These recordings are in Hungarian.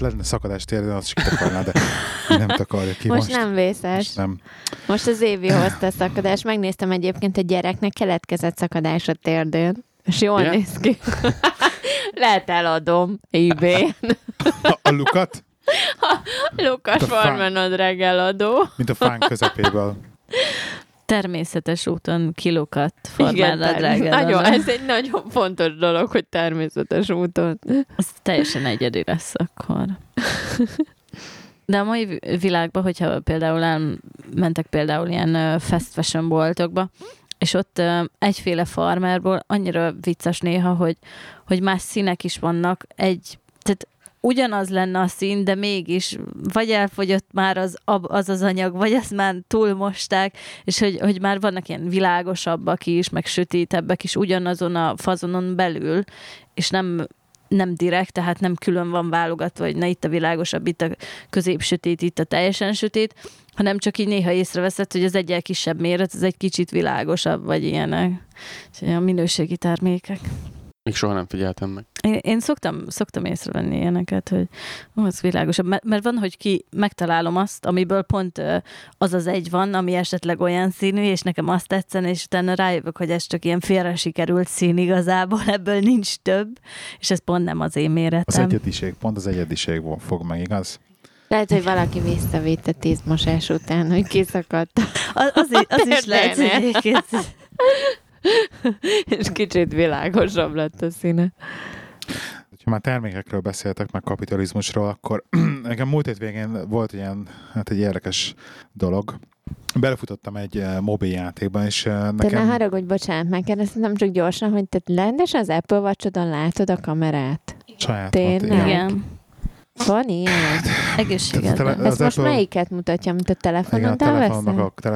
ha lenne szakadás térden, azt is kitakarná, de nem takarja ki Most, most. nem vészes. Most nem. Most az évi hozta a szakadás. Megnéztem egyébként egy gyereknek keletkezett szakadás a térdén. És jól Igen? néz ki. Lehet eladom ebay A, a lukat, Lukas A fán. Farmanodrág eladó. mint a fán közepéből. Természetes úton kilukat Igen, formál a drága. nagyon, ez egy nagyon fontos dolog, hogy természetes úton. Ez teljesen egyedi lesz akkor. De a mai vi- világban, hogyha például elmentek például ilyen fast fashion boltokba, és ott egyféle farmerból annyira vicces néha, hogy, hogy más színek is vannak, egy, ugyanaz lenne a szín, de mégis vagy elfogyott már az az, az anyag, vagy azt már túlmosták, és hogy, hogy már vannak ilyen világosabbak is, meg sötétebbek is ugyanazon a fazonon belül, és nem nem direkt, tehát nem külön van válogatva, hogy na itt a világosabb, itt a középsötét, itt a teljesen sötét, hanem csak így néha észreveszed, hogy az egyel kisebb méret, az egy kicsit világosabb, vagy ilyenek. Úgyhogy a minőségi termékek. Még soha nem figyeltem meg. Én, én szoktam, szoktam észrevenni ilyeneket, hogy ó, az világosabb, mert, mert van, hogy ki megtalálom azt, amiből pont az az egy van, ami esetleg olyan színű, és nekem azt tetszen, és utána rájövök, hogy ez csak ilyen félre sikerült szín igazából, ebből nincs több, és ez pont nem az én Az méretem. egyediség, pont az egyediség fog meg, igaz? Lehet, hogy valaki visszavitte tíz mosás után, hogy kiszakadt, Az, az, az is lehet, hogy és kicsit világosabb lett a színe. Ha már termékekről beszéltek, meg kapitalizmusról, akkor nekem múlt hétvégén volt ilyen, hát egy érdekes dolog. Belefutottam egy eh, mobil játékban, és eh, Te ne nekem... haragudj, bocsánat, megkérdeztem csak gyorsan, hogy te rendes az Apple watch látod a kamerát? saját Tényleg? volt, igen, Van ilyen? Tehát a Ez most melyiket mutatja, mint a Igen, a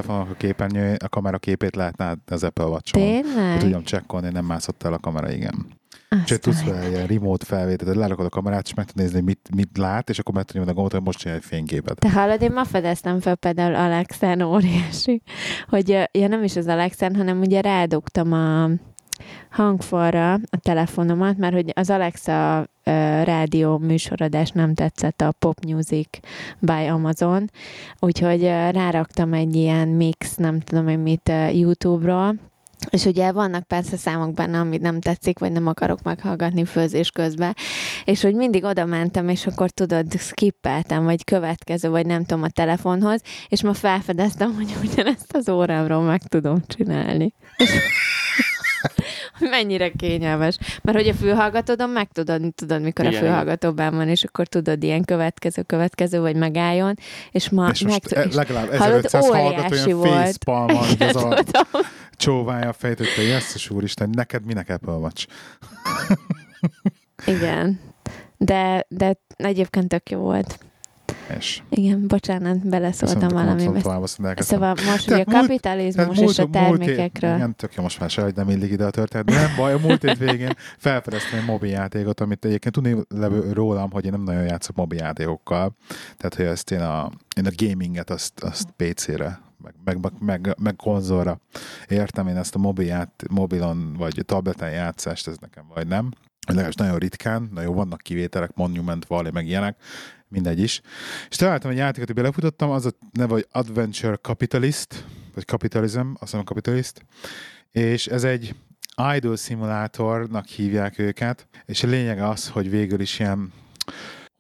a, a képernyő, a kamera képét lehetne az Apple Watch-on. Tényleg? Tudjam csekkolni, nem mászott el a kamera, igen. És Azt tudsz vele ilyen remote felvételt, lerakod a kamerát, és meg tudod nézni, mit, mit lát, és akkor meg tudod nyomni a gombot, hogy most csinálj egy fényképet. Te hallod, én ma fedeztem fel például Alexen, óriási, hogy ja nem is az Alexen, hanem ugye rádugtam a hangfalra a telefonomat, mert hogy az Alexa rádió műsoradás nem tetszett a Pop Music by Amazon, úgyhogy ráraktam egy ilyen mix, nem tudom én mit ö, YouTube-ról, és ugye vannak persze számok benne, amit nem tetszik, vagy nem akarok meghallgatni főzés közben, és hogy mindig oda mentem, és akkor tudod, skippeltem, vagy következő, vagy nem tudom, a telefonhoz, és ma felfedeztem, hogy ugyanezt az órámról meg tudom csinálni. És mennyire kényelmes. Mert hogy a fülhallgatódon meg tudod, tudod, mikor Igen, a fülhallgatóban van, és akkor tudod, ilyen következő, következő, vagy megálljon, és ma és most meg... e- legalább Hallod, 1500 hallgató volt. facepalm az a tudom. csóválja a fejét, hogy te jesszus úristen, neked minek Apple Watch? Igen. De, de egyébként tök jó volt. És Igen, bocsánat, beleszóltam tovább, ezt Szóval most, hogy a Tehát múlt- kapitalizmus és a termékekről. Igen, tök jó, most már se, hogy nem illik ide a történet. Nem baj, a múlt hét végén felfedeztem egy mobiljátékot, amit egyébként tudni levő rólam, hogy én nem nagyon játszok mobiljátékokkal. Tehát, hogy ezt én a, én a gaminget azt, azt PC-re meg, meg, meg, meg, meg konzolra értem én ezt a mobilját, mobilon vagy tableten játszást, ez nekem vagy nem. Legalábbis nagyon ritkán, na jó, vannak kivételek, Monument Valley, meg ilyenek, mindegy is. És találtam egy játékot, hogy belefutottam, az a neve, hogy Adventure Capitalist, vagy Capitalism, azt hiszem Capitalist, és ez egy idol szimulátornak hívják őket, és a lényeg az, hogy végül is ilyen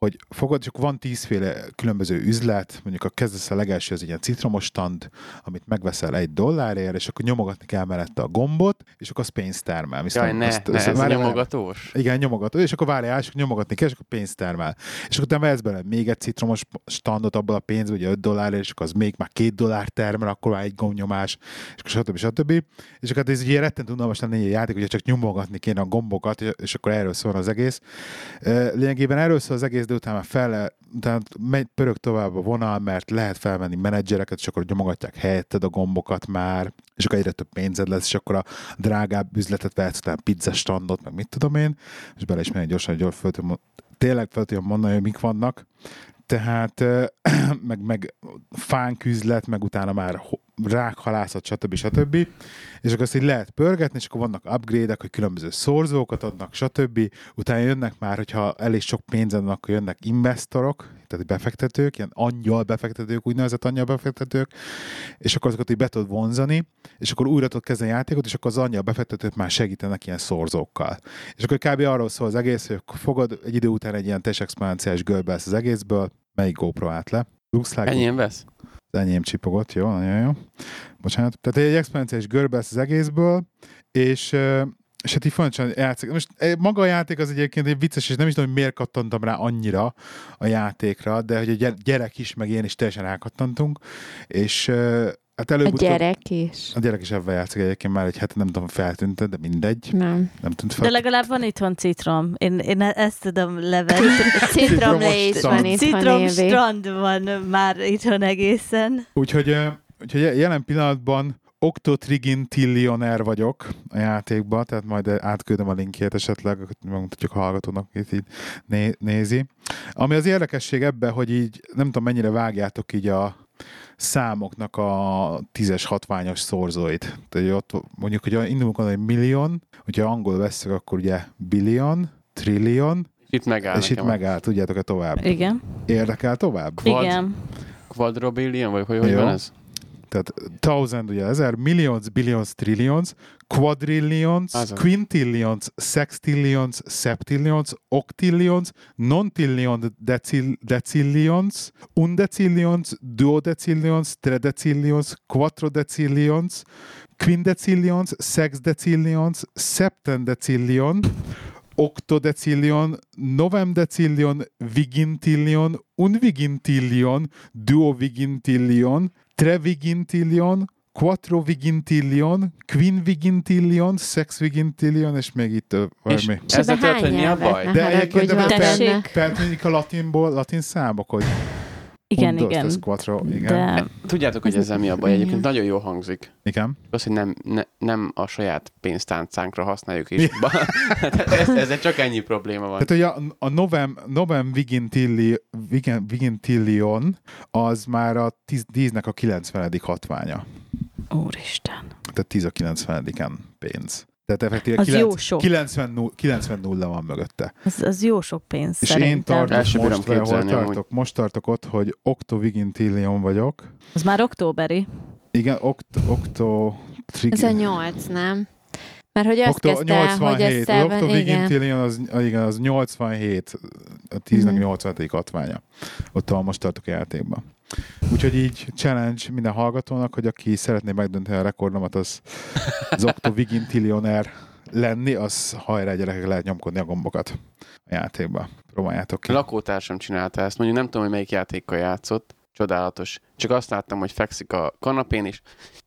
hogy fogod, csak van tízféle különböző üzlet, mondjuk a kezdesz a legelső, az egy ilyen citromos stand, amit megveszel egy dollárért, és akkor nyomogatni kell mellette a gombot, és akkor az pénzt termel. Viszont Jaj, ne, azt- ne, azt- ez várjál, nyomogatós. igen, nyomogató, és akkor várjál, és akkor nyomogatni kell, és akkor pénzt termel. És akkor utána vehetsz bele még egy citromos standot abból a pénzből, ugye 5 dollárért, és akkor az még már 2 dollár termel, akkor már egy gombnyomás, és akkor stb. stb. És akkor ez ugye rettentő unalmas lenne egy játék, ugye csak nyomogatni kéne a gombokat, és akkor erről szól az egész. Lényegében erről szól az egész, de utána már fel, utána megy, pörög tovább a vonal, mert lehet felvenni menedzsereket, és akkor nyomogatják helyetted a gombokat már, és akkor egyre több pénzed lesz, és akkor a drágább üzletet vehetsz, utána pizza standot, meg mit tudom én, és bele is menj gyorsan, hogy föl tudom, tényleg fel tudom mondani, hogy mik vannak. Tehát, meg, meg fánk üzlet, meg utána már rákhalászat, stb. stb. És akkor azt így lehet pörgetni, és akkor vannak upgrade-ek, hogy különböző szorzókat adnak, stb. Utána jönnek már, hogyha elég sok pénzed van, akkor jönnek investorok, tehát befektetők, ilyen angyal befektetők, úgynevezett angyal befektetők, és akkor azokat így be tudod vonzani, és akkor újra tudod kezdeni a játékot, és akkor az angyal befektetők már segítenek ilyen szorzókkal. És akkor kb. arról szól az egész, hogy fogod egy idő után egy ilyen teljes exponenciális görbe az egészből, melyik GoPro állt le. Looks like Ennyien vesz? Az enyém csipogott, jó, nagyon jó. Bocsánat. Tehát egy exponenciális görbe lesz az egészből, és és hát így fontosan játszik. Most maga a játék az egyébként egy vicces, és nem is tudom, hogy miért kattantam rá annyira a játékra, de hogy a gyere- gyerek is, meg én is teljesen rákattantunk, és hát A előbb gyerek is. A gyerek is ebben játszik egyébként már egy hete, nem tudom, feltűnt, de mindegy, Nem. nem tűnt fel. De legalább van itthon citrom. Én, én ezt tudom levenni. Citromlé is van itt, Citrom évi. strand van már itthon egészen. Úgyhogy, úgyhogy jelen pillanatban Octotrigintillionaire vagyok a játékban, tehát majd átküldöm a linkjét esetleg, megmutatjuk a hallgatónak, akit így né- nézi. Ami az érdekesség ebben, hogy így nem tudom mennyire vágjátok így a számoknak a tízes hatványos szorzóit. Tehát hogy ott mondjuk, hogy indulunk onnan egy millió, hogyha angol veszük, akkor ugye billion, trillion, Itt megáll és itt megáll, tudjátok-e tovább? Igen. Érdekel tovább? Vad? Igen. Quadrobillion, vagy hogy, hogy van ez? Tehát thousand, ugye ezer, millions, billions, trillions, quadrillions, Azon. quintillions, sextillions, septillions, octillions, nontillion decil, decillions, undecillions, duodecillions, tredecillions, quattrodecillions, quindecillions, sexdecillions, septendecillion, octodecillion, novemdecillion, vigintillion, unvigintillion, duovigintillion, trevigintillion, quattrovigintillion, quinvigintillion, sexvigintillion, és még itt És valami. És tudod, hogy hány mi a baj? De egyébként haragudj, de van Tessék. benne? feltűnik a latinból, latin számok, hogy Igen, un, igen. quattro, igen. De Tudjátok, hogy ezzel mi a baj? Egyébként nagyon jól hangzik. igen. Az, hogy nem, ne, nem a saját pénztáncánkra használjuk is. ez, ezzel csak ennyi probléma van. Tehát, hogy a, a novem, novem vigintilli, vigintillion az már a 10-nek a 90. hatványa. Úristen. Tehát 10 a 90-en pénz. Tehát effektíve Az 9, jó sok. 90, nu- 90 nulla van mögötte. Az, az jó sok pénz És én szerintem. tartok sem bírom most, le, hol tartok? Most tartok ott, hogy octovigintillion vagyok. Az már októberi. Igen, okt, octo... Ez a nyolc, nem? Mert hogy azt Okto, kezdte, hogy a 87. Az seven, igen. octovigintillion az, igen, az 87, a 10 Mhm. 80. hatványa. Ott ahol most tartok a játékban. Úgyhogy így challenge minden hallgatónak, hogy aki szeretné megdönteni a rekordomat, az, az octovigintilionaire lenni, az hajrá gyerekek lehet nyomkodni a gombokat a játékba. Próbáljátok ki. Lakótársam csinálta ezt, mondjuk nem tudom, hogy melyik játékkal játszott, csodálatos. Csak azt láttam, hogy fekszik a kanapén, és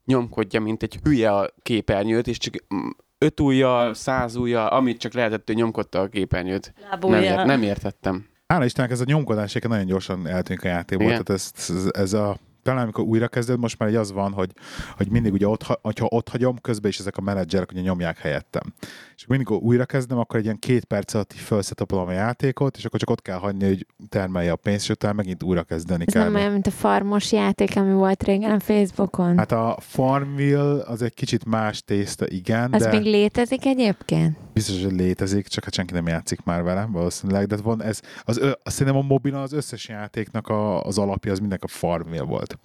nyomkodja, mint egy hülye a képernyőt, és csak mm, öt ujjal, száz ujjal, amit csak lehetett, ő nyomkodta a képernyőt. Nem, Lábúja. ért, nem értettem. Hála Istennek ez a nyomkodás nagyon gyorsan eltűnik a játékból. Igen. Tehát ez, ez, ez a talán amikor újra kezded, most már így az van, hogy, hogy mindig ugye ott, ha- hogyha ott hagyom, közben is ezek a menedzserek ugye nyomják helyettem. És mindig amikor újra kezdem, akkor egy ilyen két perc alatt felszetapolom a játékot, és akkor csak ott kell hagyni, hogy termelje a pénzt, és utána megint újra kezdeni Ez kell. nem olyan, mint a farmos játék, ami volt régen a Facebookon. Hát a Farmville az egy kicsit más tészta, igen, az de még létezik egyébként? Biztos, hogy létezik, csak hát senki nem játszik már vele, valószínűleg, de van ez, az, ö, azt szerintem a mobilon az összes játéknak a, az alapja az mindenki a Farmville volt.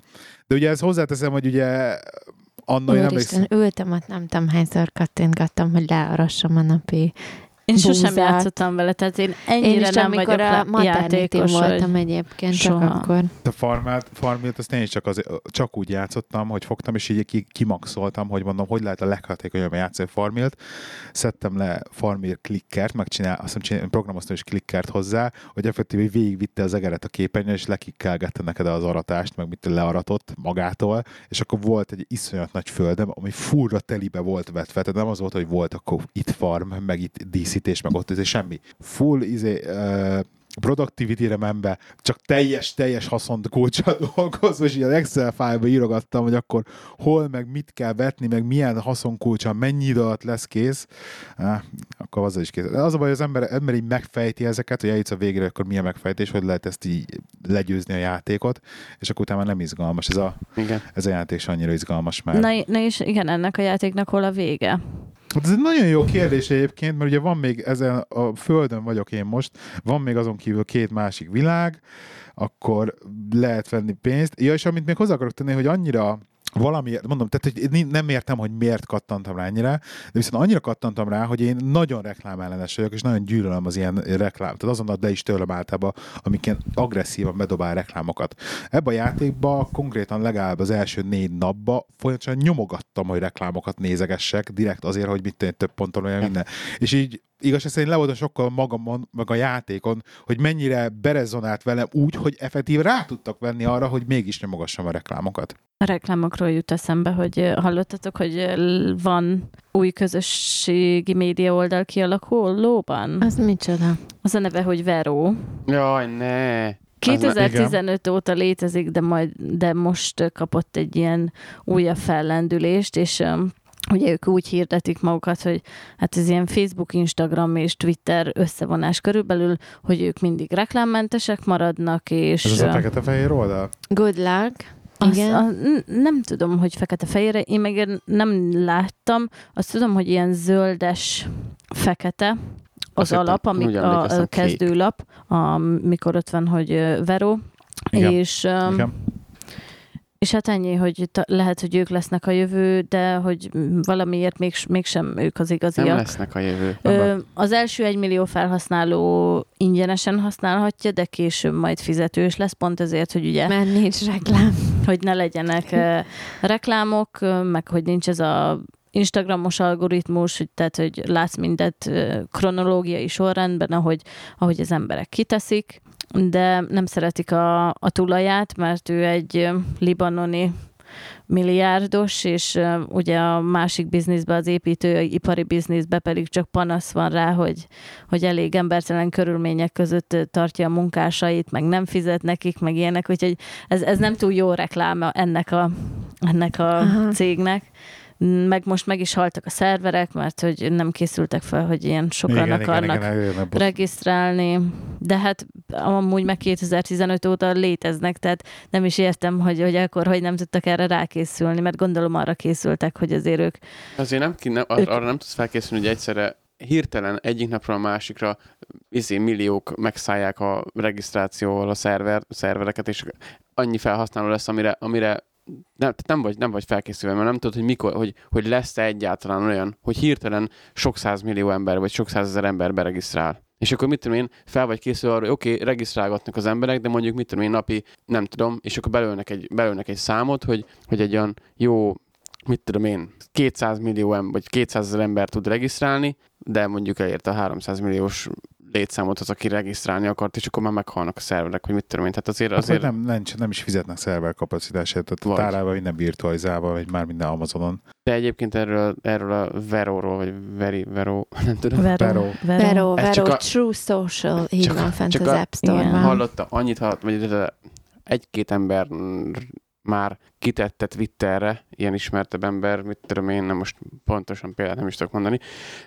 De ugye ez hozzáteszem, hogy ugye anna én emlékszem, Úristen, ültem ott, nem tudom hányszor kattintgattam, hogy learassam a napi. Én sosem búzát. játszottam vele, tehát én ennyire Én is nem amikor vagyok a játékos, voltam egyébként, Soha. csak akkor. a Farmville-t, Farmville-t azt én is csak, az, csak úgy játszottam, hogy fogtam, és így ki, kimaxoltam, hogy mondom, hogy lehet a leghatékonyabban játszani a Farmville-t. Szedtem le Farmville klikkert, megcsinál, azt hiszem, csinál, programoztam is klikkert hozzá, hogy effektíve végigvitte az egeret a képernyőn, és lekikkelgette neked az aratást, meg mit learatott magától, és akkor volt egy iszonyat nagy földem, ami furra telibe volt vetve, tehát nem az volt, hogy volt akkor itt farm, meg itt díszítés, meg ott ez semmi. Full izé, uh, productivity-re menve csak teljes, teljes haszont kulcsal dolgozva, és ilyen Excel fájlba írogattam, hogy akkor hol, meg mit kell vetni, meg milyen haszonkulcsal, mennyi idő alatt lesz kész, ah, akkor az is kész. De az a baj, hogy az ember, ember így megfejti ezeket, hogy eljutsz a végére, akkor milyen megfejtés, hogy lehet ezt így legyőzni a játékot, és akkor utána nem izgalmas. Ez a, Igen. ez a játék annyira izgalmas már. Na, na és igen, ennek a játéknak hol a vége? Hát ez egy nagyon jó kérdés egyébként, mert ugye van még ezen a földön vagyok én most, van még azon kívül két másik világ, akkor lehet venni pénzt. Ja, és amit még hozzá akarok tenni, hogy annyira valamiért, mondom, tehát hogy nem értem, hogy miért kattantam rá ennyire, de viszont annyira kattantam rá, hogy én nagyon reklámellenes vagyok, és nagyon gyűlölöm az ilyen reklám. Tehát azonnal de is tőlem általában, amiken agresszívan bedobál reklámokat. Ebben a játékban konkrétan legalább az első négy napban folyamatosan nyomogattam, hogy reklámokat nézegessek, direkt azért, hogy mit több ponton olyan minden. És így igaz, szerint le voltam sokkal magamon, meg a játékon, hogy mennyire berezonált velem úgy, hogy effektív rá tudtak venni arra, hogy mégis nyomogassam a reklámokat. A reklámokról jut eszembe, hogy hallottatok, hogy van új közösségi média oldal kialakulóban? Az micsoda? Az a neve, hogy Vero. Jaj, ne. 2015 óta létezik, de, majd, de most kapott egy ilyen újabb fellendülést, és ugye ők úgy hirdetik magukat, hogy hát ez ilyen Facebook, Instagram és Twitter összevonás körülbelül, hogy ők mindig reklámmentesek maradnak, és... Ez az a fekete-fehér oldal? Good luck. azt, Igen. a, n- nem tudom, hogy fekete-fehérre, én meg nem láttam, azt tudom, hogy ilyen zöldes, fekete, az Azt alap, amik a, a kezdőlap, amikor ott van, hogy ö, Vero, Igen. és, öm, Igen. És hát ennyi, hogy ta, lehet, hogy ők lesznek a jövő, de hogy valamiért még, mégsem ők az Nem igaziak. lesznek a jövő. Ö, az első egy millió felhasználó ingyenesen használhatja, de később majd fizetős lesz, pont ezért, hogy ugye Mert nincs reklám. hogy ne legyenek reklámok, meg hogy nincs ez a Instagramos algoritmus, hogy, tehát hogy látsz mindent ö, kronológiai sorrendben, ahogy, ahogy az emberek kiteszik, de nem szeretik a, a tulaját, mert ő egy libanoni milliárdos, és ugye a másik bizniszbe, az építőipari bizniszbe pedig csak panasz van rá, hogy, hogy elég embertelen körülmények között tartja a munkásait, meg nem fizet nekik, meg ilyenek, úgyhogy ez, ez nem túl jó rekláma ennek a, ennek a Aha. cégnek. Meg most meg is haltak a szerverek, mert hogy nem készültek fel, hogy ilyen sokan akarnak igen, igen, igen, regisztrálni, de hát amúgy meg 2015 óta léteznek, tehát nem is értem, hogy, hogy akkor hogy nem tudtak erre rákészülni, mert gondolom arra készültek, hogy azért ők Azért nem, ki- nem, ar- arra nem tudsz felkészülni, hogy egyszerre hirtelen egyik napról a másikra izé, milliók megszállják a regisztrációval a szerver, szervereket, és annyi felhasználó lesz, amire, amire nem, nem, vagy, nem vagy felkészülve, mert nem tudod, hogy mikor, hogy, hogy lesz-e egyáltalán olyan, hogy hirtelen sok millió ember, vagy sok százezer ember beregisztrál. És akkor mit tudom én, fel vagy készülve arra, hogy oké, okay, regisztrálgatnak az emberek, de mondjuk mit tudom én napi, nem tudom, és akkor belőnek egy, belőnek egy számot, hogy, hogy egy olyan jó, mit tudom én, 200 millió ember, vagy 200 ezer ember tud regisztrálni, de mondjuk elérte a 300 milliós létszámot az, aki regisztrálni akart, és akkor már meghalnak a szerverek, hogy mit tudom én. Tehát azért, Azért azért nem, nem, nem is fizetnek szerver kapacitásért, tehát Vagy. tárában minden virtualizálva, vagy már minden Amazonon. de egyébként erről, erről a Veróról, vagy Veri, Vero, nem tudom, Vero, Vero. Vero. Vero, a- True Social, így csak- van fent csak az a- App Store-ban. Igen. hallotta, annyit hallott, vagy egy-két ember mm, már kitette Twitterre, ilyen ismertebb ember, mit tudom én, nem most pontosan példát nem is tudok mondani,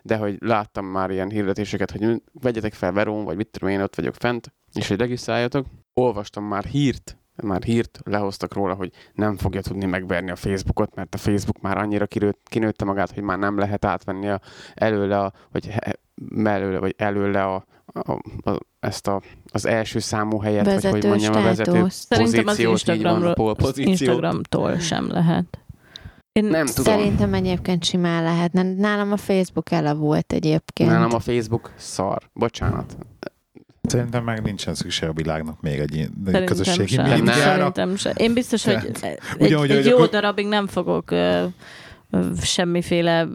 de hogy láttam már ilyen hirdetéseket, hogy vegyetek fel Verón, vagy mit tudom én, ott vagyok fent, és hogy regisztráljatok. Olvastam már hírt, már hírt lehoztak róla, hogy nem fogja tudni megverni a Facebookot, mert a Facebook már annyira kinőtt, kinőtte magát, hogy már nem lehet átvenni a, előle, a, vagy mellőle, vagy előle a, a, a, ezt a, az első számú helyet, vagy hogy Vezető mondjam, a vezető státusz. Szerintem az van, Instagramról, pole pozíciót. Instagramtól sem lehet. Én Nem tudom. Szerintem egyébként simán lehetne. Nálam a Facebook elavult egyébként. Nálam a Facebook szar. Bocsánat. Szerintem meg nincsen szükség a világnak még egy ilyen Szerintem közösségi sem. médiára. Szerintem sem. Én biztos, hogy egy, Ugyanúgy, egy hogy jó akkor- darabig nem fogok ö, ö, semmiféle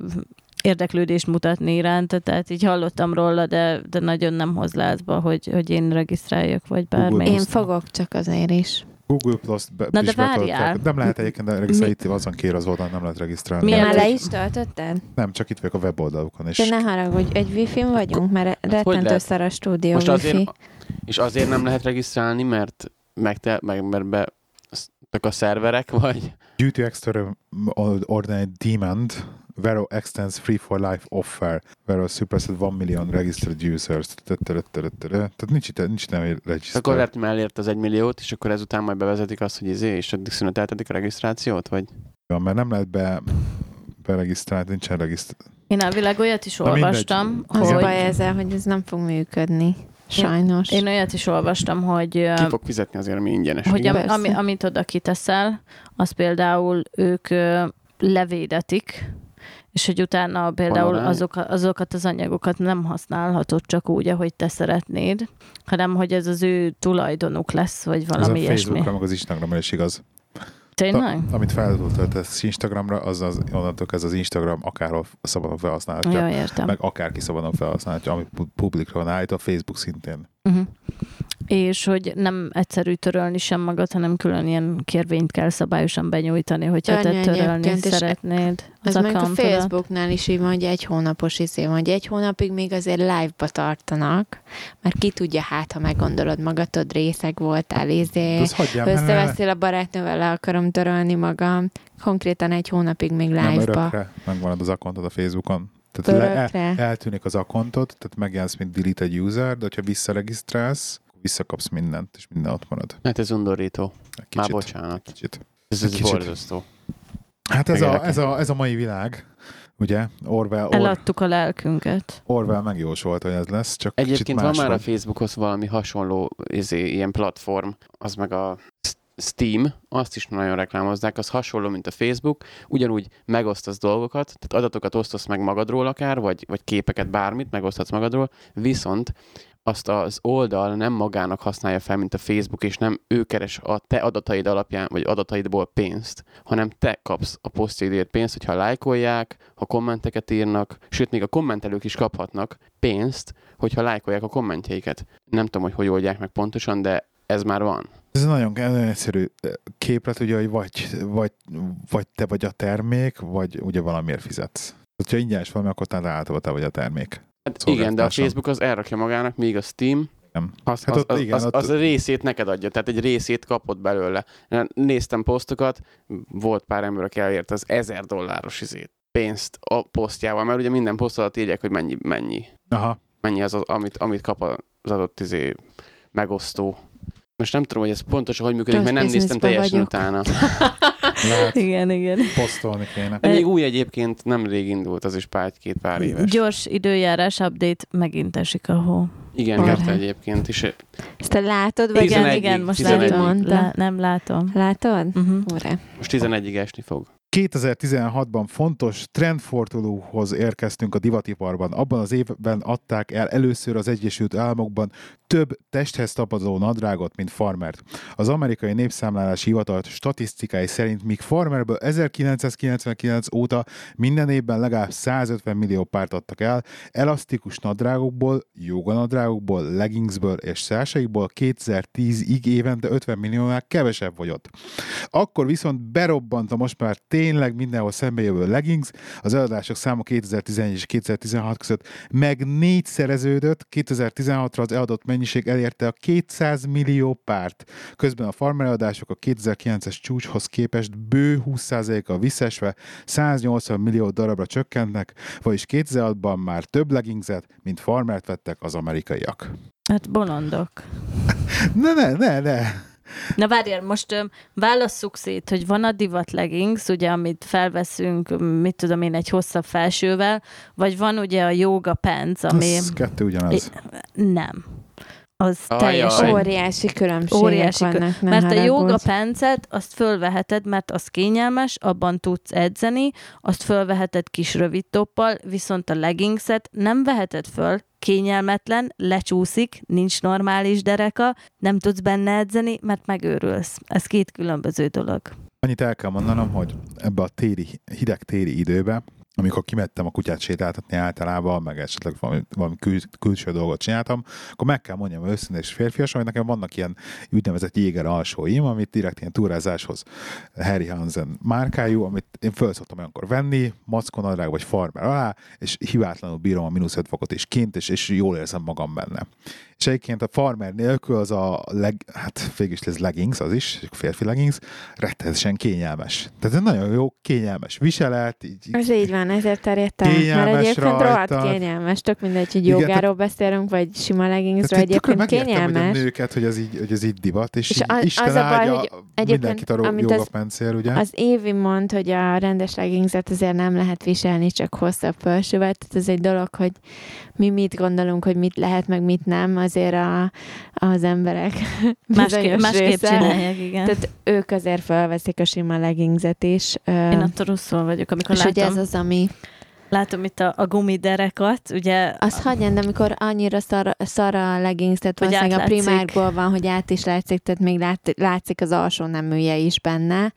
érdeklődést mutatni iránta, tehát így hallottam róla, de, de nagyon nem hoz lázba, hogy, hogy én regisztráljak, vagy bármi. Én fogok csak azért is. Google Plus be, Na de is várjál. Nem lehet egyébként de regisztrálni, itt azon kér az oldalon nem lehet regisztrálni. Milyen már le is töltötted? Nem, csak itt vagyok a weboldalukon. És De ne haragudj, egy wifi vagyunk, mert rettentő lehet? szar a stúdió Most wifi. azért, És azért nem lehet regisztrálni, mert meg, te, meg mert be a szerverek, vagy? Due to extra ordinary demand, Vero extends free for life offer. Vero surpassed 1 million registered users. Tehát nincs itt, nincs nem regiszter. Akkor lehet, hogy elért az egy milliót, és akkor ezután majd bevezetik azt, hogy izé, és addig szüneteltetik a regisztrációt, vagy? Ja, mert nem lehet be, beregisztrálni, nincsen regisztráció. Én elvileg olyat is olvastam, hogy... Az baj ezzel, hogy ez nem fog működni. Sajnos. Én, én olyat is olvastam, hogy... Ki fog fizetni azért, ami ingyenes. Hogy ami, ami, amit oda kiteszel, az például ők levédetik, és hogy utána például azok, azokat az anyagokat nem használhatod csak úgy, ahogy te szeretnéd, hanem hogy ez az ő tulajdonuk lesz, vagy valami ez a ilyesmi. Facebookra, meg az Instagramra is igaz. Tényleg? Ta, amit feltöltesz Instagramra, az, az onnantól ez az Instagram akárhol szabadon felhasználhatja. Ja, értem. Meg akárki szabadon felhasználhatja, ami publikra van állítva, a Facebook szintén. Uh-huh. És hogy nem egyszerű törölni sem magad, hanem külön ilyen kérvényt kell szabályosan benyújtani, hogyha te törölni szeretnéd. Az, meg a Facebooknál is így van, hogy egy hónapos izé van, hogy egy hónapig még azért live-ba tartanak, mert ki tudja, hát ha meggondolod magadod, részeg voltál, izé, összeveszél a barátnővel, le akarom törölni magam, konkrétan egy hónapig még live-ba. Nem örökre megvan az akkontod a Facebookon. Tehát le, el, eltűnik az akkontod, tehát megjelensz, mint deleted user, de hogyha visszaregisztrálsz, visszakapsz mindent, és minden ott marad. Hát ez undorító. Kicsit, Már bocsánat. Kicsit. Ez, ez borzasztó. Hát ez a, ez, a, ez a mai világ, ugye? Orwell, Or... Eladtuk a lelkünket. Orwell megjósolt, hogy ez lesz, csak Egyébként van már a Facebookhoz valami hasonló izé, ilyen platform, az meg a Steam, azt is nagyon reklámozzák, az hasonló, mint a Facebook, ugyanúgy megosztasz dolgokat, tehát adatokat osztasz meg magadról akár, vagy, vagy képeket, bármit megosztasz magadról, viszont azt az oldal nem magának használja fel, mint a Facebook, és nem ő keres a te adataid alapján, vagy adataidból pénzt, hanem te kapsz a posztjaidért pénzt, hogyha lájkolják, ha kommenteket írnak, sőt, még a kommentelők is kaphatnak pénzt, hogyha lájkolják a kommentjeiket. Nem tudom, hogy hogy oldják meg pontosan, de ez már van. Ez nagyon, nagyon egyszerű képlet, ugye, hogy vagy, vagy, vagy te vagy a termék, vagy ugye valamiért fizetsz. Ha ingyenes valami, akkor talán általában te vagy a termék. Hát igen, de a Facebook az elrakja magának, míg a Steam nem. Az, hát az, ott, az, igen, az, ott... az a részét neked adja, tehát egy részét kapott belőle. Néztem posztokat, volt pár ember, aki elért az ezer dolláros izét, pénzt a posztjával, mert ugye minden poszt alatt írják, hogy mennyi, mennyi. Aha. Mennyi az, az amit, amit kap az adott izé megosztó. Most nem tudom, hogy ez pontosan hogy működik, mert nem néztem teljesen vagyok. utána. Lehet igen, igen. Posztolni kéne. Még új egyébként nem rég indult, az is pár, két pár éves. Gyors időjárás update, megint esik a hó. Igen, érte egyébként is. Ezt te látod, vagy igen, igen, most látom. Lá, nem látom. Látod? Uh-huh. Most 11-ig esni fog. 2016-ban fontos trendfordulóhoz érkeztünk a divatiparban. Abban az évben adták el először az Egyesült Államokban több testhez tapadó nadrágot, mint farmert. Az amerikai népszámlálási hivatal statisztikái szerint, míg farmerből 1999 óta minden évben legalább 150 millió párt adtak el, elasztikus nadrágokból, joganadrágokból, leggingsből és szásaikból 2010-ig évente 50 milliónál kevesebb vagy. Akkor viszont berobbant a most már tényleg mindenhol jövő leggings, az eladások száma 2011 és 2016 között meg négyszereződött, 2016-ra az eladott mennyiség elérte a 200 millió párt. Közben a farmereadások a 2009-es csúcshoz képest bő 20%-a visszesve 180 millió darabra csökkentnek, vagyis 2006-ban már több leggingset, mint farmert vettek az amerikaiak. Hát bolondok. ne, ne, ne, ne. Na várjál, most ö, válasszuk szét, hogy van a divat leggings, ugye, amit felveszünk, mit tudom én, egy hosszabb felsővel, vagy van ugye a yoga pants, ami... Ez kettő ugyanaz. Nem az Ajaj. teljesen óriási különbségek óriási vannak. Mert a joga pencet, azt fölveheted, mert az kényelmes, abban tudsz edzeni, azt fölveheted kis rövid toppal, viszont a leggingset nem veheted föl, kényelmetlen, lecsúszik, nincs normális dereka, nem tudsz benne edzeni, mert megőrülsz. Ez két különböző dolog. Annyit el kell mondanom, hogy ebbe a téli, hideg téli időbe amikor kimettem a kutyát sétáltatni általában, meg esetleg valami, valami kül, külső dolgot csináltam, akkor meg kell mondjam őszintén és férfias, hogy nekem vannak ilyen úgynevezett jéger alsóim, amit direkt ilyen túrázáshoz Harry Hansen márkájú, amit én föl szoktam olyankor venni, mackonadrág vagy farmer alá, és hibátlanul bírom a mínusz 5 fokot is kint, és, és jól érzem magam benne. És egyébként a farmer nélkül az a leg, hát végülis ez leggings, az is, férfi leggings, rettenetesen kényelmes. Tehát ez nagyon jó, kényelmes viselet, így, Ez így van, ezért terjedtem. Kényelmes Mert egyébként rohadt kényelmes, tök mindegy, hogy Igen, jogáról beszélünk, vagy sima leggingsről, Tehát egyébként megértem, hogy a kényelmes. nőket, hogy ez így, hogy ez így divat, és, És és a- Isten az a baj, áldja hogy egyébként, mindenkit a amit az- jogapencél, ugye? Az Évi mond, hogy a rendes leggingset azért nem lehet viselni csak hosszabb felsővel, tehát ez egy dolog, hogy mi mit gondolunk, hogy mit lehet, meg mit nem, azért a, az emberek Másképp, másképp csinálják, igen. Tehát ők azért felveszik a sima leggingset is. Én attól rosszul vagyok, amikor és hogy látom, ez az, ami... látom itt a, a gumiderekat, ugye Az hagyján, de amikor annyira szar, szar a leggings, tehát Hogy valószínűleg a primárból van, hogy át is látszik, tehát még lát, látszik az alsó neműje is benne,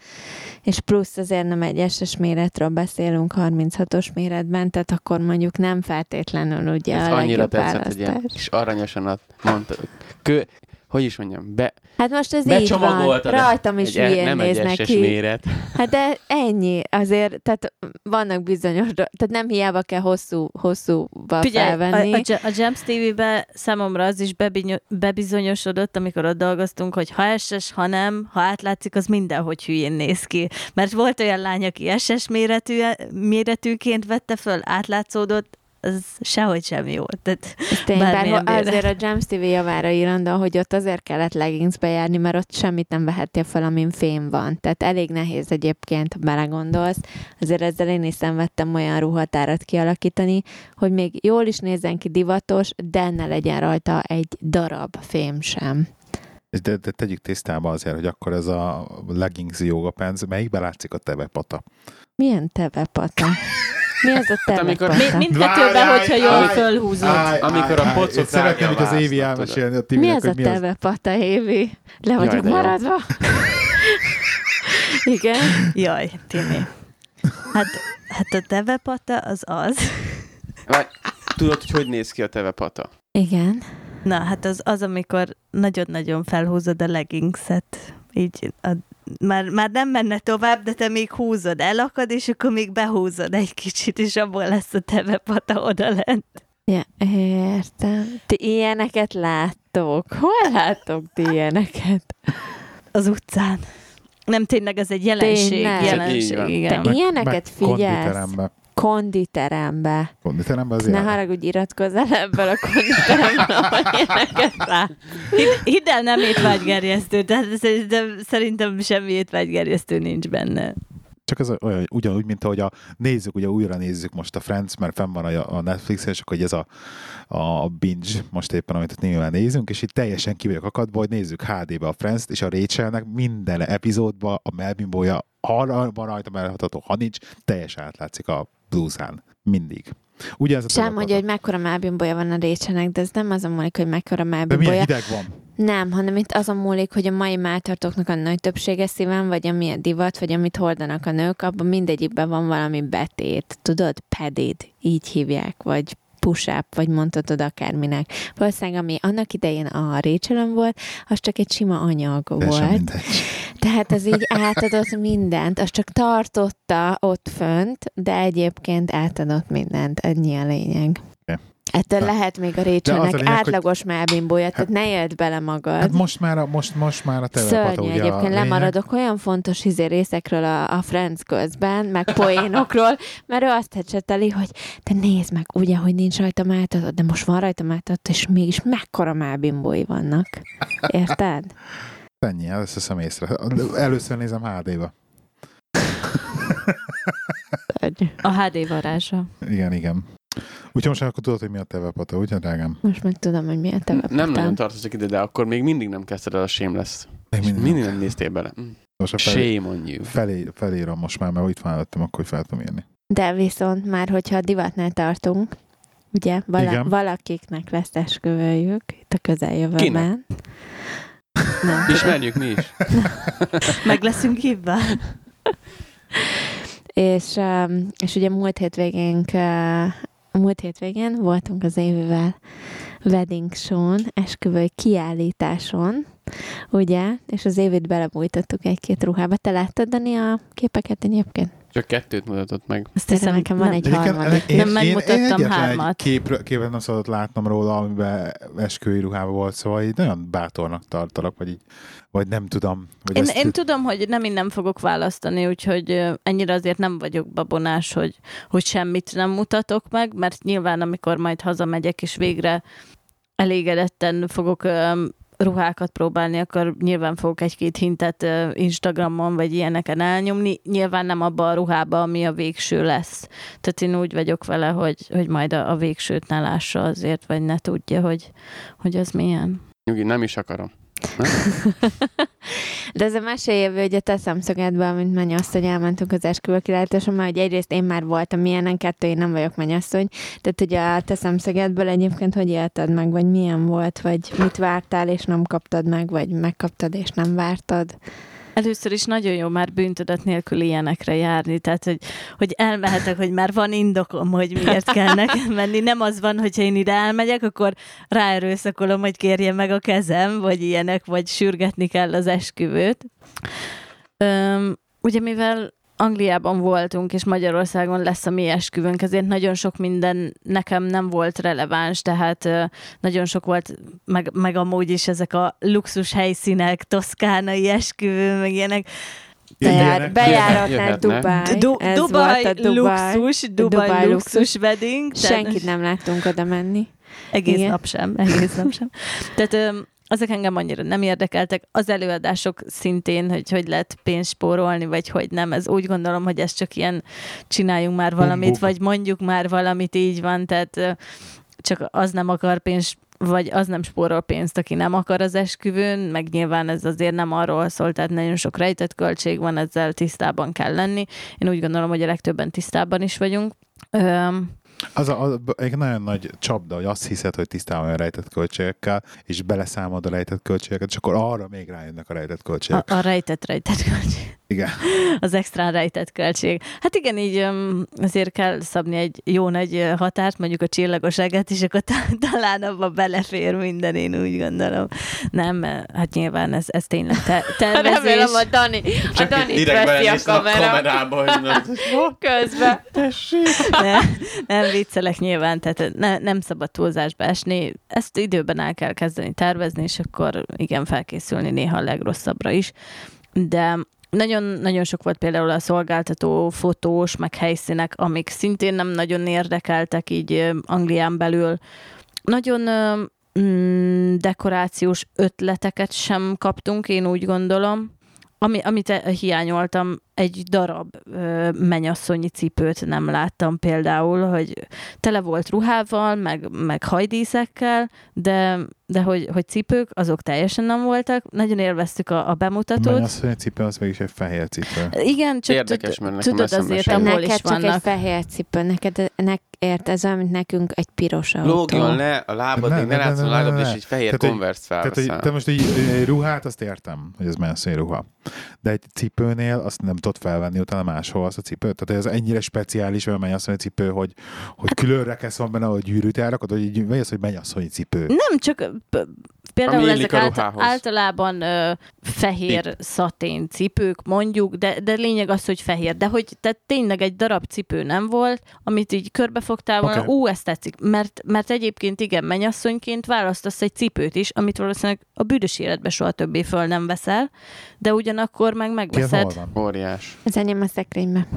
és plusz azért nem egy SS méretről beszélünk 36-os méretben, tehát akkor mondjuk nem feltétlenül ugye Ez a annyira tetszett, hogy ilyen választás. kis aranyosan mondta. Kö, hogy is mondjam, be, Hát most ez így van, rajtam is egy- hülyén Nem egy néznek SS ki. méret. Hát de ennyi, azért, tehát vannak bizonyos, tehát nem hiába kell hosszú, hosszúba Figyelj, a, felvenni. a, a Gems TV-be számomra az is bebinyo- bebizonyosodott, amikor ott dolgoztunk, hogy ha SS, ha nem, ha átlátszik, az mindenhogy hülyén néz ki. Mert volt olyan lány, aki SS méretű, méretűként vette föl, átlátszódott, az sehogy sem jó. Tehát Ez tény, bár Bármilyen ho- méret. azért a Gems TV javára írandó, hogy ott azért kellett leggingsbe járni, mert ott semmit nem vehettél fel, amin fém van. Tehát elég nehéz egyébként, ha belegondolsz. Azért ezzel én is szenvedtem olyan ruhatárat kialakítani, hogy még jól is nézzen ki divatos, de ne legyen rajta egy darab fém sem. De, de tegyük tisztába azért, hogy akkor ez a leggings jogapence, melyikbe látszik a tevepata? Milyen tevepata? Mi az a Hát amikor- tevepata? mind, mindkettőben, hogyha jól állj, fölhúzod. Állj, Amikor a állj. Szeretném, hogy az a Évi elmesélni a Mi Timinek, az a mi az. tevepata, Évi? Le vagyok maradva? Igen. Jaj, Timi. Hát, hát a tevepata az az. Vagy, tudod, hogy hogy néz ki a tevepata? Igen. Na, hát az az, amikor nagyon-nagyon felhúzod a leggingset. Így a, már, már nem menne tovább, de te még húzod, elakad, és akkor még behúzod egy kicsit, és abból lesz a tevepata oda lent. Ja, értem. Ti ilyeneket láttok? Hol láttok ti ilyeneket? Az utcán. Nem tényleg, ez egy jelenség. Tényleg? jelenség igen. Te ilyeneket figyelsz? Konditerembe. Konditerembe. Az Ne haragudj, iratkozz el ebből a konditerembe, ahol ilyeneket lát. Hidd, el, nem étvágygerjesztő, tehát szerintem, szerintem semmi étvágygerjesztő nincs benne. Csak ez olyan, ugyanúgy, mint ahogy a nézzük, ugye újra nézzük most a Friends, mert fenn van a, a Netflixen, és akkor hogy ez a, a binge most éppen, amit itt nyilván nézünk, és itt teljesen ki vagyok akadva, hogy nézzük HD-be a Friends-t, és a Rachelnek minden epizódban a Melvin Boya, ha van rajta melhatható, ha nincs, teljesen átlátszik a blúzán. Mindig. Ugyanez a Sem mondja, hogy mekkora melbimbolya van a récsenek, de ez nem azon múlik, hogy mekkora De milyen hideg van. Nem, hanem itt azon múlik, hogy a mai máltartóknak a nagy többsége szíven, vagy ami a divat, vagy amit hordanak a nők, abban mindegyikben van valami betét. Tudod? Pedid, így hívják, vagy push-up, vagy mondhatod akárminek. Valószínűleg, ami annak idején a Rachelon volt, az csak egy sima anyag volt. mindegy. Tehát az így átadott mindent, az csak tartotta ott fönt, de egyébként átadott mindent, ennyi a lényeg. Ettől Na. lehet még a a Rachelnek lényeg, hogy- átlagos melbimbója, tehát ne éld bele magad. Hát most már a, most, most már a telepata, ugye a egyébként, lényeg. lemaradok olyan fontos izé részekről a, a Friends közben, meg poénokról, mert ő azt hecseteli, hogy de nézd meg, ugye, hogy nincs rajta máltatod, de most van rajta máltatod, és mégis mekkora melbimbói vannak. Érted? Ennyi, ezt veszem észre. Először nézem HD-ba. A HD varázsa. Igen, igen. Úgyhogy most akkor tudod, hogy mi a tevepata, ugye, drágám? Most meg tudom, hogy mi a te Nem nagyon tartozik ide, de akkor még mindig nem kezdted el a Shameless. Még Mindig, mindig nem néztél bele. Mm. Most a felé, Shame on you. felé, felírom most már, mert itt van előttem, akkor hogy fel tudom írni. De viszont már, hogyha a divatnál tartunk, ugye, vala, valakiknek lesz esküvőjük itt a közeljövőben. Kinek? Nem. Ismerjük mi is. Meg leszünk hívva. És, um, és ugye múlt hétvégénk, uh, múlt hétvégén voltunk az évivel wedding show-n, esküvői kiállításon, ugye, és az évét belebújtottuk egy-két ruhába. Te láttad, Dani, a képeket egyébként? Csak kettőt mutatott meg. Azt hiszem, nekem van egy harmadik. én, Nem megmutattam én hármat. képről, képet nem szabadott látnom róla, amiben esküvői ruhában volt, szóval így nagyon bátornak tartalak, vagy így, vagy nem tudom. Vagy Én, ezt, én tudom, hogy nem innen fogok választani, úgyhogy ennyire azért nem vagyok babonás, hogy, hogy semmit nem mutatok meg, mert nyilván amikor majd hazamegyek, és végre elégedetten fogok ruhákat próbálni, akkor nyilván fogok egy-két hintet Instagramon, vagy ilyeneken elnyomni. Nyilván nem abba a ruhába, ami a végső lesz. Tehát én úgy vagyok vele, hogy, hogy majd a, a végsőt ne lássa azért, vagy ne tudja, hogy, hogy az milyen. Nyugi, nem is akarom. De ez a meséljövő, hogy a te szemszögedből, mint mennyasszony, elmentünk az esküvő kilátáson, mert hogy egyrészt én már voltam ilyenen, kettő, én nem vagyok mennyasszony. Tehát, hogy a te szemszögedből egyébként hogy élted meg, vagy milyen volt, vagy mit vártál, és nem kaptad meg, vagy megkaptad, és nem vártad. Először is nagyon jó már bűntudat nélkül ilyenekre járni, tehát hogy, hogy elmehetek, hogy már van indokom, hogy miért kell nekem menni. Nem az van, hogyha én ide elmegyek, akkor ráerőszakolom, hogy kérje meg a kezem, vagy ilyenek, vagy sürgetni kell az esküvőt. Öm, ugye mivel Angliában voltunk, és Magyarországon lesz a mi esküvőnk, ezért nagyon sok minden nekem nem volt releváns, tehát nagyon sok volt, meg, meg amúgy is ezek a luxus helyszínek, toszkánai esküvő, meg ilyenek. Bejár, Ilyenek- bejáratnál. Dubáj. Du- Ez Dubai volt a Dubáj. luxus, Dubai, Dubai luxus, luxus. wedding. tehát- Senkit nem láttunk oda menni. Egész Igen. nap sem, egész nap sem. Tehát azok engem annyira nem érdekeltek. Az előadások szintén, hogy hogy lehet pénzt spórolni, vagy hogy nem. Ez úgy gondolom, hogy ez csak ilyen csináljunk már valamit, Humbug. vagy mondjuk már valamit, így van. Tehát csak az nem akar pénzt vagy az nem spórol pénzt, aki nem akar az esküvőn, meg nyilván ez azért nem arról szól, tehát nagyon sok rejtett költség van, ezzel tisztában kell lenni. Én úgy gondolom, hogy a legtöbben tisztában is vagyunk. Öm, Az a, az egy nagyon nagy csapda, hogy azt hiszed, hogy tisztában olyan rejtett költségekkel, és beleszámolod a rejtett költségeket, és akkor arra még rájönnek a rejtett költségek. a, a rejtett, rejtett költség. Igen. az extra rejtett költség. Hát igen, így azért kell szabni egy jó nagy határt, mondjuk a csillagoságát, és akkor ta- talán abba belefér minden, én úgy gondolom. Nem, hát nyilván ez, ez tényleg te- tervezés. Remélem a Dani, a Dani veszi a kamerába, hogy közben. ne, nem viccelek nyilván, tehát ne, nem szabad túlzásba esni. Ezt időben el kell kezdeni tervezni, és akkor igen, felkészülni néha a legrosszabbra is. De nagyon, nagyon sok volt például a szolgáltató fotós, meg helyszínek, amik szintén nem nagyon érdekeltek így Anglián belül. Nagyon mm, dekorációs ötleteket sem kaptunk, én úgy gondolom. Ami, amit eh, hiányoltam, egy darab ö, menyasszonyi cipőt nem láttam például, hogy tele volt ruhával, meg, meg hajdíszekkel, de, de hogy, hogy cipők, azok teljesen nem voltak. Nagyon élveztük a, a bemutatót. Mert az, hogy egy cipő, az mégis egy fehér cipő. Igen, csak Érdekes, tud- mert nekem tudod azért, Neked is csak egy vannak. fehér cipő, neked nek, ért, ez olyan, mint nekünk egy piros autó. Lógjon le a lábad, Ne, ne ne, ne, látszon a ne, ne, lábad, ne. és egy fehér Tehát, konversz Tehát, hogy felveszel. te most egy, egy ruhát, azt értem, hogy ez menszői ruha. De egy cipőnél azt nem tudod felvenni utána máshol azt a cipőt. Tehát ez ennyire speciális, olyan mennyasszonyi cipő, hogy, hogy külön rekesz van benne, hogy gyűrűt elrakod, hogy így, vagy az, hogy mennyasszonyi cipő. Nem, csak például ezek ruhához. általában ö, fehér szatén cipők, mondjuk, de, de lényeg az, hogy fehér. De hogy tehát tényleg egy darab cipő nem volt, amit így körbefogtál volna, Oké. ú, ezt tetszik. Mert, mert egyébként igen, mennyasszonyként választasz egy cipőt is, amit valószínűleg a büdös életbe soha többé föl nem veszel, de ugyanakkor meg ez megveszed. hol van? Óriás. Ez enyém a szekrényben.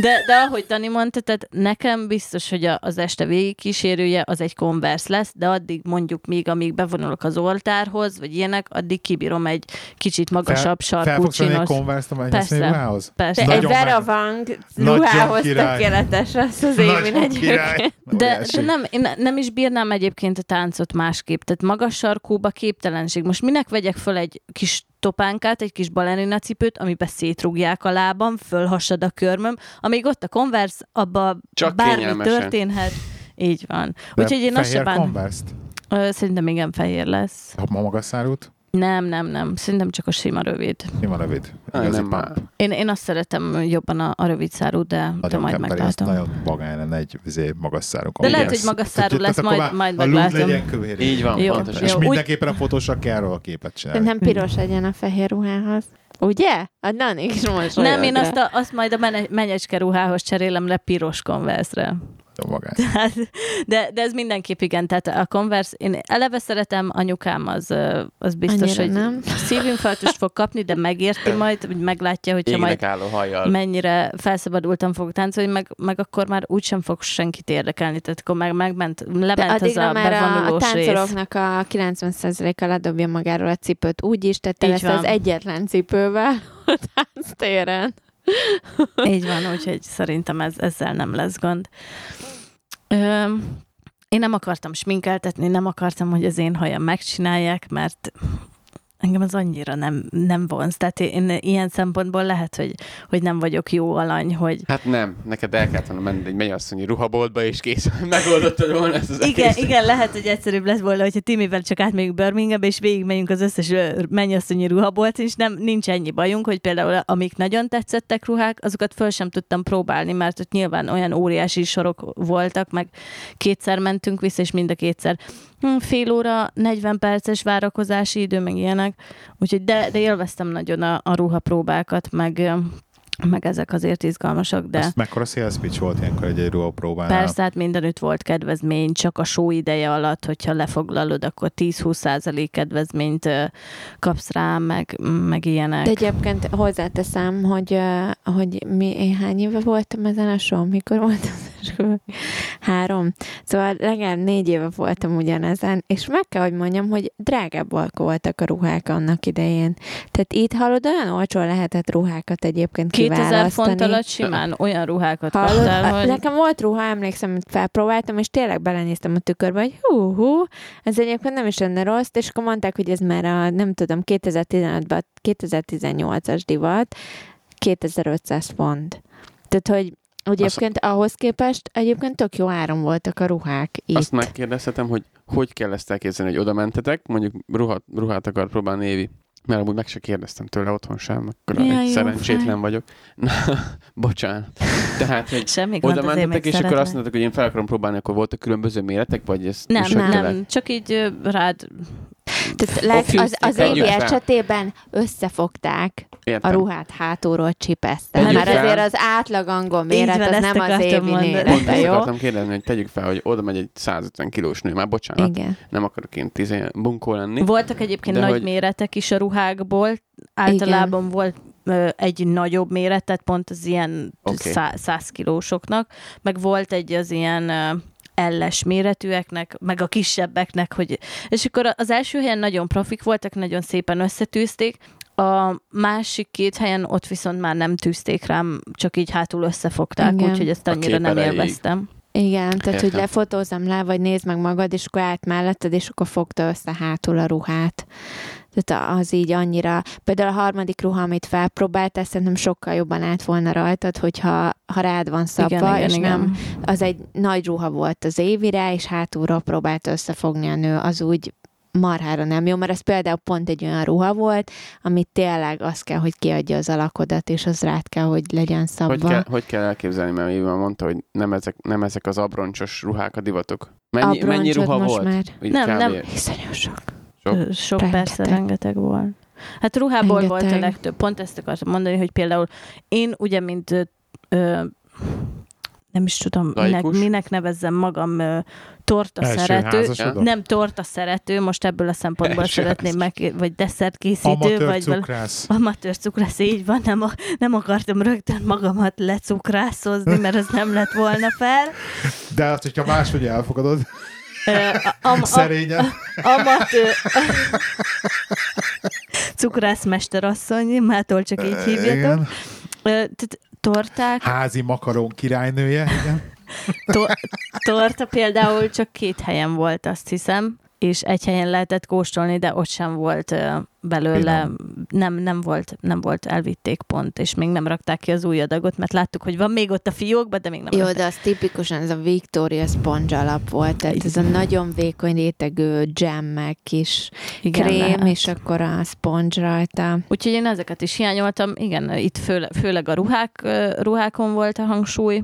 De, de ahogy Dani mondta, tehát nekem biztos, hogy a, az este végigkísérője az egy Converse lesz, de addig mondjuk még, amíg bevonulok az oltárhoz, vagy ilyenek, addig kibírom egy kicsit magasabb Fel sarkú venni egy csinos. konverszt a Persze. ruhához? Persze. De egy veravang Nagyon ruhához tökéletes lesz az émin egyébként. De, de nem, én nem is bírnám egyébként a táncot másképp. Tehát magas sarkúba képtelenség. Most minek vegyek föl egy kis topánkát, egy kis balerina cipőt, amiben szétrugják a lábam, fölhasad a körmöm, amíg ott a Converse, abba Csak bármi történhet. Így van. De Úgyhogy én azt sem bán... konverszt? Ö, Szerintem igen, fehér lesz. Ha ma magas szárút? Nem, nem, nem. Szerintem csak a sima rövid. Van rövid? Igazi nem. Én, én azt szeretem jobban a, a rövid szárú, de, de majd meglátom. nagyon magány lenne egy izé, magas szárú De lehet, hogy magas szárú lesz, majd- majd a meglátom. legyen kövér. Így van, Jó, pontosan. És jó. mindenképpen a fotósra kell róla képet csinálni. Szerintem piros legyen a fehér ruhához. Ugye? A Dani is most Nem, én azt, a, azt majd a mene- menyecske ruhához cserélem le piros konverszre. Magát. Tehát, de, de ez mindenképp igen, tehát a Converse, én eleve szeretem, anyukám az, az biztos, Annyira hogy nem. szívinfarktust fog kapni, de megérti majd, hogy meglátja, hogyha Égnek majd álló hajjal. mennyire felszabadultan fog táncolni, meg, meg akkor már úgysem fog senkit érdekelni, tehát akkor meg, megment, lement az a már a, a bevonulós rész. táncolóknak a 90%-a ledobja magáról a cipőt úgy is, tehát te lesz van. az egyetlen cipővel a tánctéren. Így van, úgyhogy szerintem ez, ezzel nem lesz gond. Ö, én nem akartam sminkeltetni, nem akartam, hogy az én hajam megcsinálják, mert engem az annyira nem, nem vonz. Tehát én ilyen szempontból lehet, hogy, hogy nem vagyok jó alany, hogy Hát nem, neked el kellett volna menni egy mennyasszonyi ruhaboltba, és kész, megoldottad volna ezt az igen, egészet. igen, lehet, hogy egyszerűbb lesz volna, hogyha Timivel csak átmegyünk Birminghambe, és végigmegyünk az összes mennyasszonyi ruhabolt, és nem, nincs ennyi bajunk, hogy például amik nagyon tetszettek ruhák, azokat föl sem tudtam próbálni, mert ott nyilván olyan óriási sorok voltak, meg kétszer mentünk vissza, és mind a kétszer fél óra, 40 perces várakozási idő, meg ilyenek. Úgyhogy de, de élveztem nagyon a, a ruhapróbákat, meg, meg ezek azért izgalmasak, de... Azt mekkora sales pitch volt ilyenkor egy, egy ruha próbánál? Persze, hát mindenütt volt kedvezmény, csak a show ideje alatt, hogyha lefoglalod, akkor 10-20 százalék kedvezményt kapsz rá, meg, meg ilyenek. De egyébként hozzáteszem, hogy, hogy mi, én hány éve voltam ezen a show, mikor voltam Három. Szóval legalább négy éve voltam ugyanezen, és meg kell, hogy mondjam, hogy drágábbak voltak a ruhák annak idején. Tehát itt hallod, olyan olcsó lehetett ruhákat egyébként 2000 font alatt simán olyan ruhákat Hallod? kaptál, hogy... Nekem volt ruha, emlékszem, hogy felpróbáltam, és tényleg belenéztem a tükörbe, hogy hú, hú, ez egyébként nem is lenne rossz, és akkor mondták, hogy ez már a, nem tudom, 2015-ben, 2018-as divat, 2500 font. Tehát, hogy hogy egyébként ahhoz képest egyébként tök jó áron voltak a ruhák itt. Azt megkérdezhetem, hogy hogy kell ezt elképzelni, hogy oda mentetek, mondjuk ruhat, ruhát akar próbálni Évi. Mert amúgy meg se kérdeztem tőle otthon sem, akkor egy jó szerencsétlen fej. vagyok. Na, bocsánat. Tehát, hogy Semmi gond, oda mentetek, és akkor azt mondtátok, hogy én fel akarom próbálni, akkor voltak különböző méretek, vagy ez Nem, nem, nem, csak így rád... Tehát leg, az, az évi esetében összefogták a Értem. ruhát hátulról csipeszte. Tegyük fel. azért az átlag angol méret, van, az nem az évi mérete, jó? akartam kérdezni, hogy tegyük fel, hogy oda megy egy 150 kilós nő, már bocsánat, Igen. nem akarok én tíz bunkó lenni. Voltak egyébként De nagy hogy- méretek is a ruhákból, általában volt ö, egy nagyobb méret, tehát pont az ilyen okay. 100 kilósoknak, meg volt egy az ilyen elles méretűeknek, meg a kisebbeknek, hogy... És akkor az első helyen nagyon profik voltak, nagyon szépen összetűzték, a másik két helyen ott viszont már nem tűzték rám, csak így hátul összefogták, Igen. úgyhogy ezt annyira nem erejéig. élveztem. Igen, tehát hogy Értem. lefotózzam le, vagy nézd meg magad, és akkor állt melletted, és akkor fogta össze hátul a ruhát. Tehát az így annyira, például a harmadik ruha, amit felpróbáltál, szerintem sokkal jobban át volna rajtad, hogyha ha rád van szabva, igen, igen, és igen. nem, az egy nagy ruha volt az évire, és hátulról próbált összefogni a nő, az úgy marhára nem jó, mert ez például pont egy olyan ruha volt, amit tényleg az kell, hogy kiadja az alakodat, és az rád kell, hogy legyen szabva. Hogy kell, hogy kell elképzelni, mert Éva mondta, hogy nem ezek, nem ezek az abroncsos ruhák a divatok. Mennyi, mennyi ruha most volt? Már. Úgy Nem, kb. nem. Iszonyú sok. Sok? Sok, Rengeteg. persze, rengeteg volt. Hát ruhából volt a Rengeteg. legtöbb. Pont ezt akartam mondani, hogy például én ugye, mint ö, ö, nem is tudom, minek, minek nevezzem magam ö, torta Első szerető. házasodott? Nem torta szerető, most ebből a szempontból Első szeretném meg, vagy desszert készítő, Amatőr vagy val- cukrász. Amatőr cukrász, így van, nem, a, nem akartam rögtön magamat lecukrászozni, mert az nem lett volna fel. De azt, hogyha máshogy elfogadod, Am- szerényen. amatőr... Cukrászmesterasszony, mától csak így. Ö, Tehát torták, Házi makaron királynője, igen. to- torta például csak két helyen volt, azt hiszem, és egy helyen lehetett kóstolni, de ott sem volt belőle, nem, nem, volt, nem volt, elvitték pont, és még nem rakták ki az új adagot, mert láttuk, hogy van még ott a fiókban, de még nem Jó, rakták. de az tipikusan ez a Victoria sponge alap volt, tehát ez a nagyon vékony rétegű jam meg kis Igen, krém, lehet. és akkor a sponge rajta. Úgyhogy én ezeket is hiányoltam. Igen, itt főle, főleg a ruhák, ruhákon volt a hangsúly,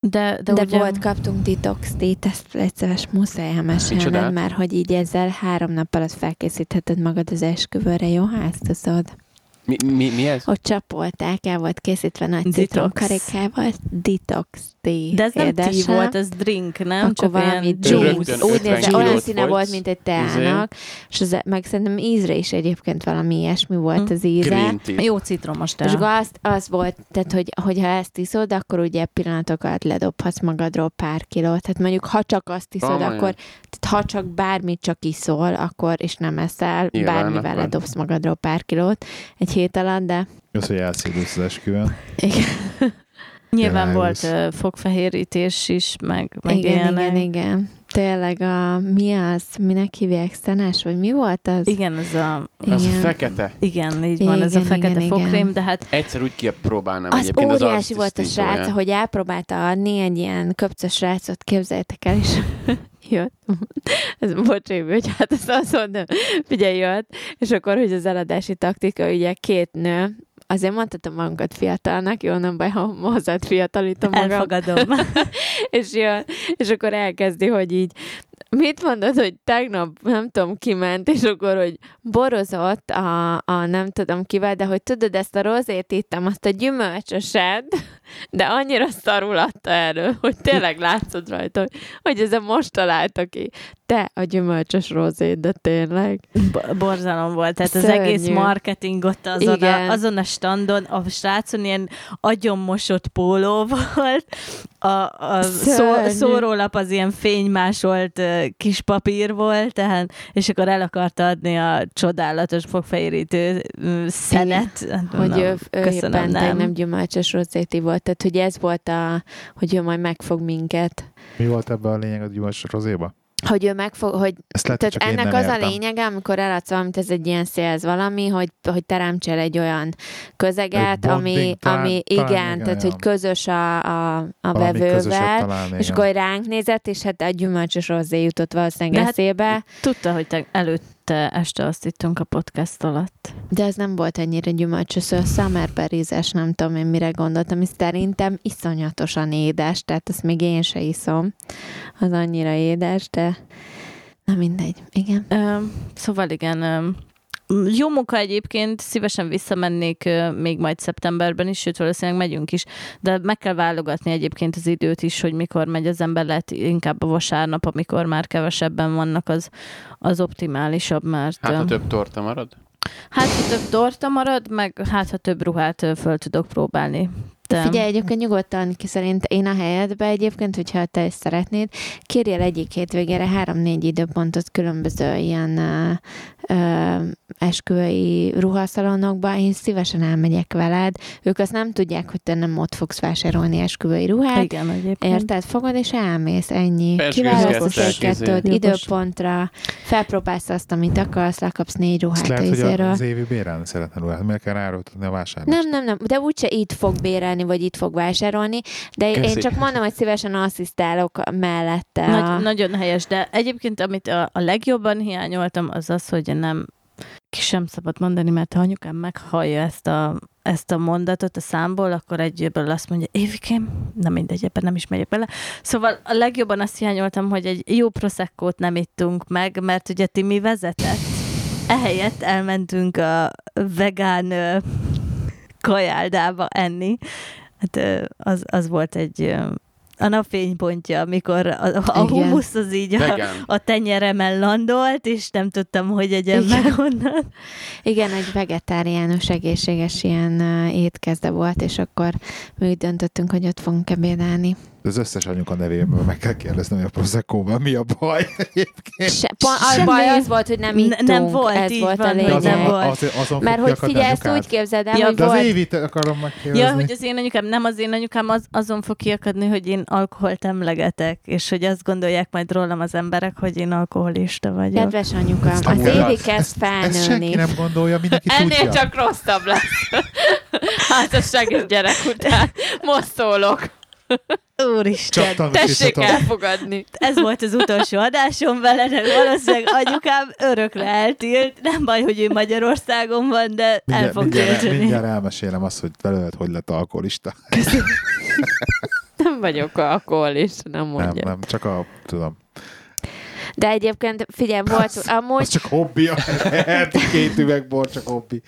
de, de, De, ugye, volt, kaptunk detox tea ezt egyszerűen muszáj elmesélned, már hogy így ezzel három nap alatt felkészítheted magad az esküvőre, jó? Ha ezt tudod. Mi, mi, mi ez? Hogy csapolták, el volt készítve nagy citromkarikával. Detox tea. De ez nem tea édesem. volt, ez drink, nem? Akkor Csak valami juice. 50 Úgy nézett, olyan színe volt, mint egy teának, és az, meg szerintem ízre is egyébként valami ilyesmi volt Hm. az íze. Jó citromos És tea. akkor azt, az volt, tehát, hogy, hogyha ezt iszod, akkor ugye pillanatok alatt ledobhatsz magadról pár kilót. Tehát mondjuk, ha csak azt iszod, Komolyan? akkor, tehát ha csak bármit csak iszol, akkor, és nem eszel, Nyilván, bármivel ledobsz magadról pár kilót egy hét alatt, de Az, hogy elszédülsz az esküvőn. igen, Nyilván volt uh, fogfehérítés is, meg, meg igen, ilyenek. igen, igen. Tényleg a, mi az, minek hívják, szenes, vagy mi volt az? Igen, ez a, Az Igen. fekete. igen, így van, ez a Igen, fekete igen, fogkrém, igen. de hát Egyszer úgy kipróbálnám Az egyébként az óriási volt a srác, hogy elpróbálta adni egy ilyen köpcös srácot, képzeljétek el, és jött. Ez bocsánat, hogy hát ezt azt mondom, figyelj, jött, és akkor, hogy az eladási taktika, ugye két nő, azért mondhatom magunkat fiatalnak, jó, nem baj, ha hozzád fiatalítom magam. elfogadom. és, jön, és akkor elkezdi, hogy így mit mondod, hogy tegnap, nem tudom, kiment, és akkor, hogy borozott a, a nem tudom kivel, de hogy tudod, ezt a rozét ittem, azt a gyümölcsöset, de annyira szarul adta erről, hogy tényleg látszott rajta, hogy, hogy ez a most találta ki. Te a gyümölcsös rozét, de tényleg. B- borzalom volt, tehát az Szörnyű. egész marketing ott azon Igen. a, azon a standon, a srácon ilyen agyonmosott póló volt, a, a szó, szórólap az ilyen fénymásolt kis papír volt, tehát, és akkor el akarta adni a csodálatos fogfehérítő szenet. Hát Hogy mondom, ő, ő köszönöm, nem. nem. gyümölcsös rozéti volt, tehát hogy ez volt a, hogy ő majd megfog minket. Mi volt ebben a lényeg a gyümölcs rozéba? Hogy ő megfog, hogy lehet, Tehát ennek az értem. a lényege, amikor eladsz valamit, ez egy ilyen szélz valami, hogy, hogy teremtsél egy olyan közeget, Egy ami, bonding, talán- ami talán igen, igen, tehát ja. hogy közös a, a, a vevővel, és akkor ránk nézett, és hát a gyümölcsös rozzé jutott valószínűleg De hát- eszébe, Tudta, hogy te előtte este azt ittünk a podcast alatt. de ez nem volt ennyire gyümölcsös, szóval summerberry-zes, nem tudom én mire gondoltam, és szerintem iszonyatosan édes, tehát ezt még én se iszom, az annyira édes, de na mindegy, igen. Ö, szóval igen, ö, jó munka egyébként, szívesen visszamennék még majd szeptemberben is, sőt valószínűleg megyünk is, de meg kell válogatni egyébként az időt is, hogy mikor megy az ember, lehet inkább a vasárnap, amikor már kevesebben vannak, az, az optimálisabb, mert Hát, ha több torta marad. hát ha több torta marad, meg hát ha több ruhát föl tudok próbálni. De... Figyelj, egyébként nyugodtan ki szerint én a helyedbe egyébként, hogyha te is szeretnéd, kérjél egyik hétvégére három-négy időpontot különböző ilyen uh, uh, esküvői ruhaszalonokba, én szívesen elmegyek veled. Ők azt nem tudják, hogy te nem ott fogsz vásárolni esküvői ruhát. Igen, egyébként. Érted? Fogod és elmész, ennyi. Kiválasztasz egy-kettőt jogos. időpontra, felpróbálsz azt, amit akarsz, lekapsz négy ruhát lehet, a hogy az évi bérelni szeretne ruhát. Miért kell rárótatni a vásárlást? Nem, nem, nem, de úgyse itt fog bérelni, vagy itt fog vásárolni, de én Köszi. csak mondom, hogy szívesen asszisztálok mellette. Nagy, a... Nagyon helyes, de egyébként amit a, a legjobban hiányoltam, az az, hogy nem ki sem szabad mondani, mert ha anyukám meghallja ezt a, ezt a mondatot a számból, akkor egyből azt mondja, Évikém, nem mindegy, ebben nem is megyek bele. Szóval a legjobban azt hiányoltam, hogy egy jó proszekkót nem ittunk meg, mert ugye Timi vezetett. Ehelyett elmentünk a vegán kajáldába enni. Hát az, az volt egy a napfénypontja, amikor a, a Igen. humusz az így a, Vegán. a tenyeremen landolt, és nem tudtam, hogy egyem Igen. meg onnan. Igen, egy vegetáriánus egészséges ilyen étkezde volt, és akkor mi úgy döntöttünk, hogy ott fogunk ebédelni. Az összes anyuka nevében meg kell kérdezni, hogy a Prosecco-ban mi a baj egyébként. Se, pont, a Semmi- baj az volt, hogy nem Ne- ittunk, nem volt, ez így volt a van, De lényeg. azon, nem volt. az, azon Mert hogy figyelj, ezt úgy képzeld el, Ja, hogy De az volt... évit akarom megkérdezni. Ja, hogy az én anyukám, nem az én anyukám az, azon fog kiakadni, hogy én alkoholt emlegetek, és hogy azt gondolják majd rólam az emberek, hogy én alkoholista vagyok. Kedves anyuka, Ezt az évi az- kezd Ezt senki felnőni. nem gondolja, mindenki Ennél tudja. csak rosszabb lesz. Házasság és gyerek után. Most szólok. Úristen, Csak Tessék elfogadni. ez volt az utolsó adásom vele, de valószínűleg anyukám örökre eltilt. Nem baj, hogy ő Magyarországon van, de el fog mindjárt, tiltani. mindjárt elmesélem azt, hogy belőled hogy lett alkoholista. Nem vagyok alkoholista, nem Nem, mondja. nem, csak a, tudom, De egyébként, figyelj, volt, amúgy az csak hobbi, két üveg bor, csak hobbi.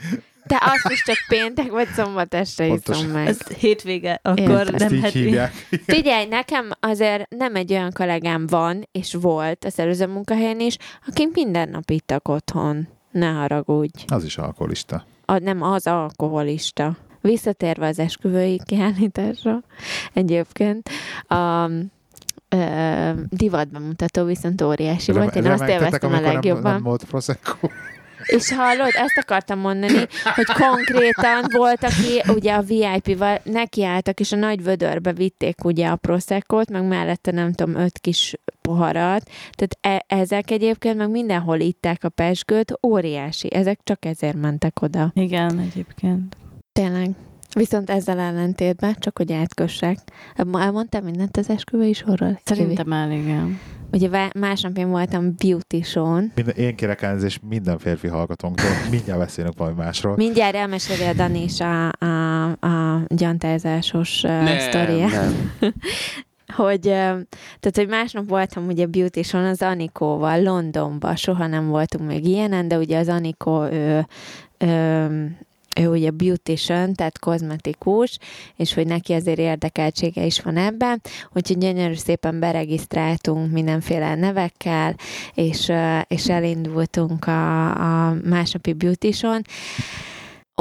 De azt is csak péntek vagy szombat este iszom meg. Ez hétvége, akkor Érted. Ezt nem heti. hívják. Figyelj, nekem azért nem egy olyan kollégám van, és volt az előző munkahelyen is, akik minden nap ittak otthon. Ne haragudj. Az is alkoholista. A, nem az alkoholista. Visszatérve az esküvői kiállításra, egyébként a ö, divatbemutató viszont óriási volt. Én azt élveztem a legjobban. Nem, nem volt Prosecco. És hallod, ezt akartam mondani, hogy konkrétan volt, aki ugye a VIP-val nekiálltak, és a nagy vödörbe vitték ugye a proszekot, meg mellette nem tudom, öt kis poharat. Tehát e- ezek egyébként meg mindenhol itták a pesgőt, óriási. Ezek csak ezért mentek oda. Igen, egyébként. Tényleg. Viszont ezzel ellentétben, csak hogy átkössek. Elmondtam mindent az esküvői sorról? Szerintem el, igen. Ugye másnap én voltam beauty show-n, Minden, én kérek elnézést minden férfi hallgatónktól. Mindjárt beszélünk valami másról. Mindjárt elmeséli a Dani is a, a, a gyantázásos uh, sztoriát. nem. Hogy, tehát, hogy másnap voltam ugye beauty show az Anikóval Londonba, soha nem voltunk még ilyenen, de ugye az Anikó ő, ő, ő ugye beautician, tehát kozmetikus, és hogy neki azért érdekeltsége is van ebben, úgyhogy gyönyörű szépen beregisztráltunk mindenféle nevekkel, és, és elindultunk a, a másnapi beautician,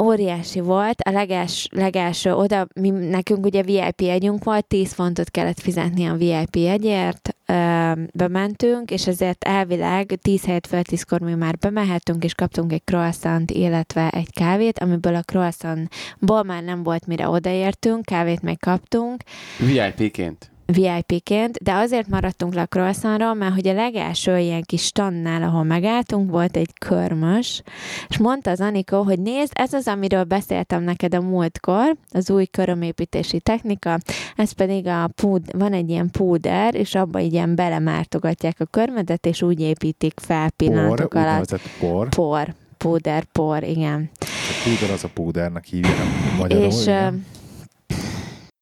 óriási volt, a legels, legelső oda, mi, nekünk ugye VIP jegyünk volt, 10 fontot kellett fizetni a VIP jegyért, ö, bementünk, és ezért elvileg 10 helyet fel 10-kor mi már bemehettünk, és kaptunk egy croissant, illetve egy kávét, amiből a croissantból már nem volt, mire odaértünk, kávét meg kaptunk, VIP-ként. VIP-ként, de azért maradtunk le a croissantról, mert hogy a legelső ilyen kis stannál, ahol megálltunk, volt egy körmös, és mondta az Anikó, hogy nézd, ez az, amiről beszéltem neked a múltkor, az új körömépítési technika, ez pedig a púd, van egy ilyen púder, és abba így ilyen belemártogatják a körmödet, és úgy építik fel Por, pillanatok alatt. úgynevezett por. Por, púder, por, igen. A púder az a púdernek hívják magyarul. és igen.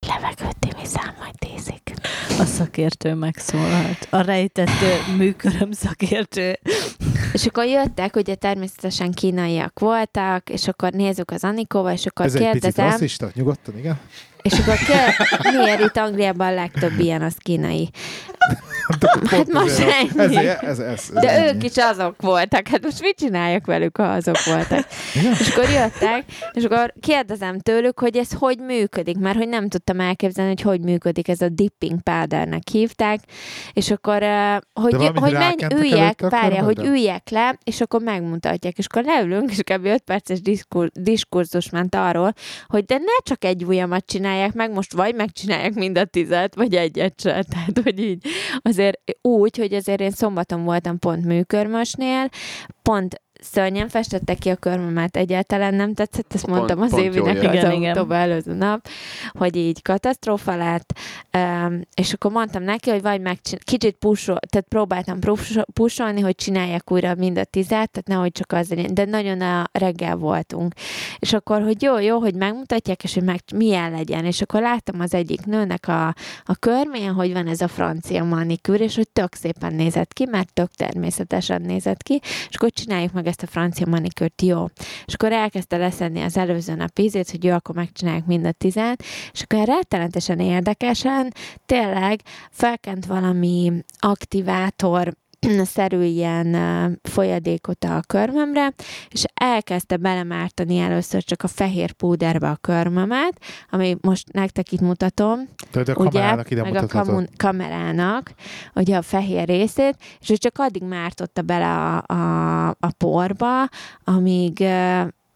Levegőt Timi szám majd tízik. A szakértő megszólalt. A rejtett műköröm szakértő. És akkor jöttek, ugye természetesen kínaiak voltak, és akkor nézzük az Anikóval, és akkor Ez egy picit kérdezem, rasszista, nyugodtan, igen? és akkor kér, miért itt Angliában a legtöbb ilyen az kínai. Hát most ennyi. ezért- ez, ez, ez, De ennyi. ők is azok voltak, hát most mit csináljak velük, ha azok voltak? Igen? És akkor jöttek, és akkor kérdezem tőlük, hogy ez hogy működik, mert hogy nem tudtam elképzelni, hogy hogy működik, ez a dipping powdernek hívták, és akkor, eh, hogy, hogy menj, üljek, várja, hogy körmödre? Üljek le, és akkor megmutatják, és akkor leülünk, és kb. 5 perces diskur, diskurzus ment arról, hogy de ne csak egy ujjamat csinálják meg, most vagy megcsinálják mind a tizet, vagy egyet se, tehát hogy így azért úgy, hogy azért én szombaton voltam pont műkörmösnél, pont szörnyen festette ki a körmömet, egyáltalán nem tetszett, ezt Pont- mondtam az pont Évinek az Igen, előző nap, hogy így katasztrófa lett, um, és akkor mondtam neki, hogy vagy megcsin- kicsit pushol, tehát próbáltam pusolni, hogy csinálják újra mind a tizet, tehát nehogy csak az legyen, de nagyon a reggel voltunk. És akkor, hogy jó, jó, hogy megmutatják, és hogy meg, milyen legyen. És akkor láttam az egyik nőnek a, a körmén, hogy van ez a francia manikűr, és hogy tök szépen nézett ki, mert tök természetesen nézett ki, és akkor csináljuk meg ezt a francia manikűrt, jó. És akkor elkezdte leszedni az előző nap ízét, hogy jó, akkor megcsináljuk mind a tizet, és akkor rettenetesen érdekesen, tényleg felkent valami aktivátor, szerű ilyen folyadékot a körmömre, és elkezdte belemártani először csak a fehér púderbe a körmömet, ami most nektek itt mutatom, Tehát a ugye, kamerának ide meg a kamun, kamerának, ugye a fehér részét, és ő csak addig mártotta bele a, a, a porba, amíg,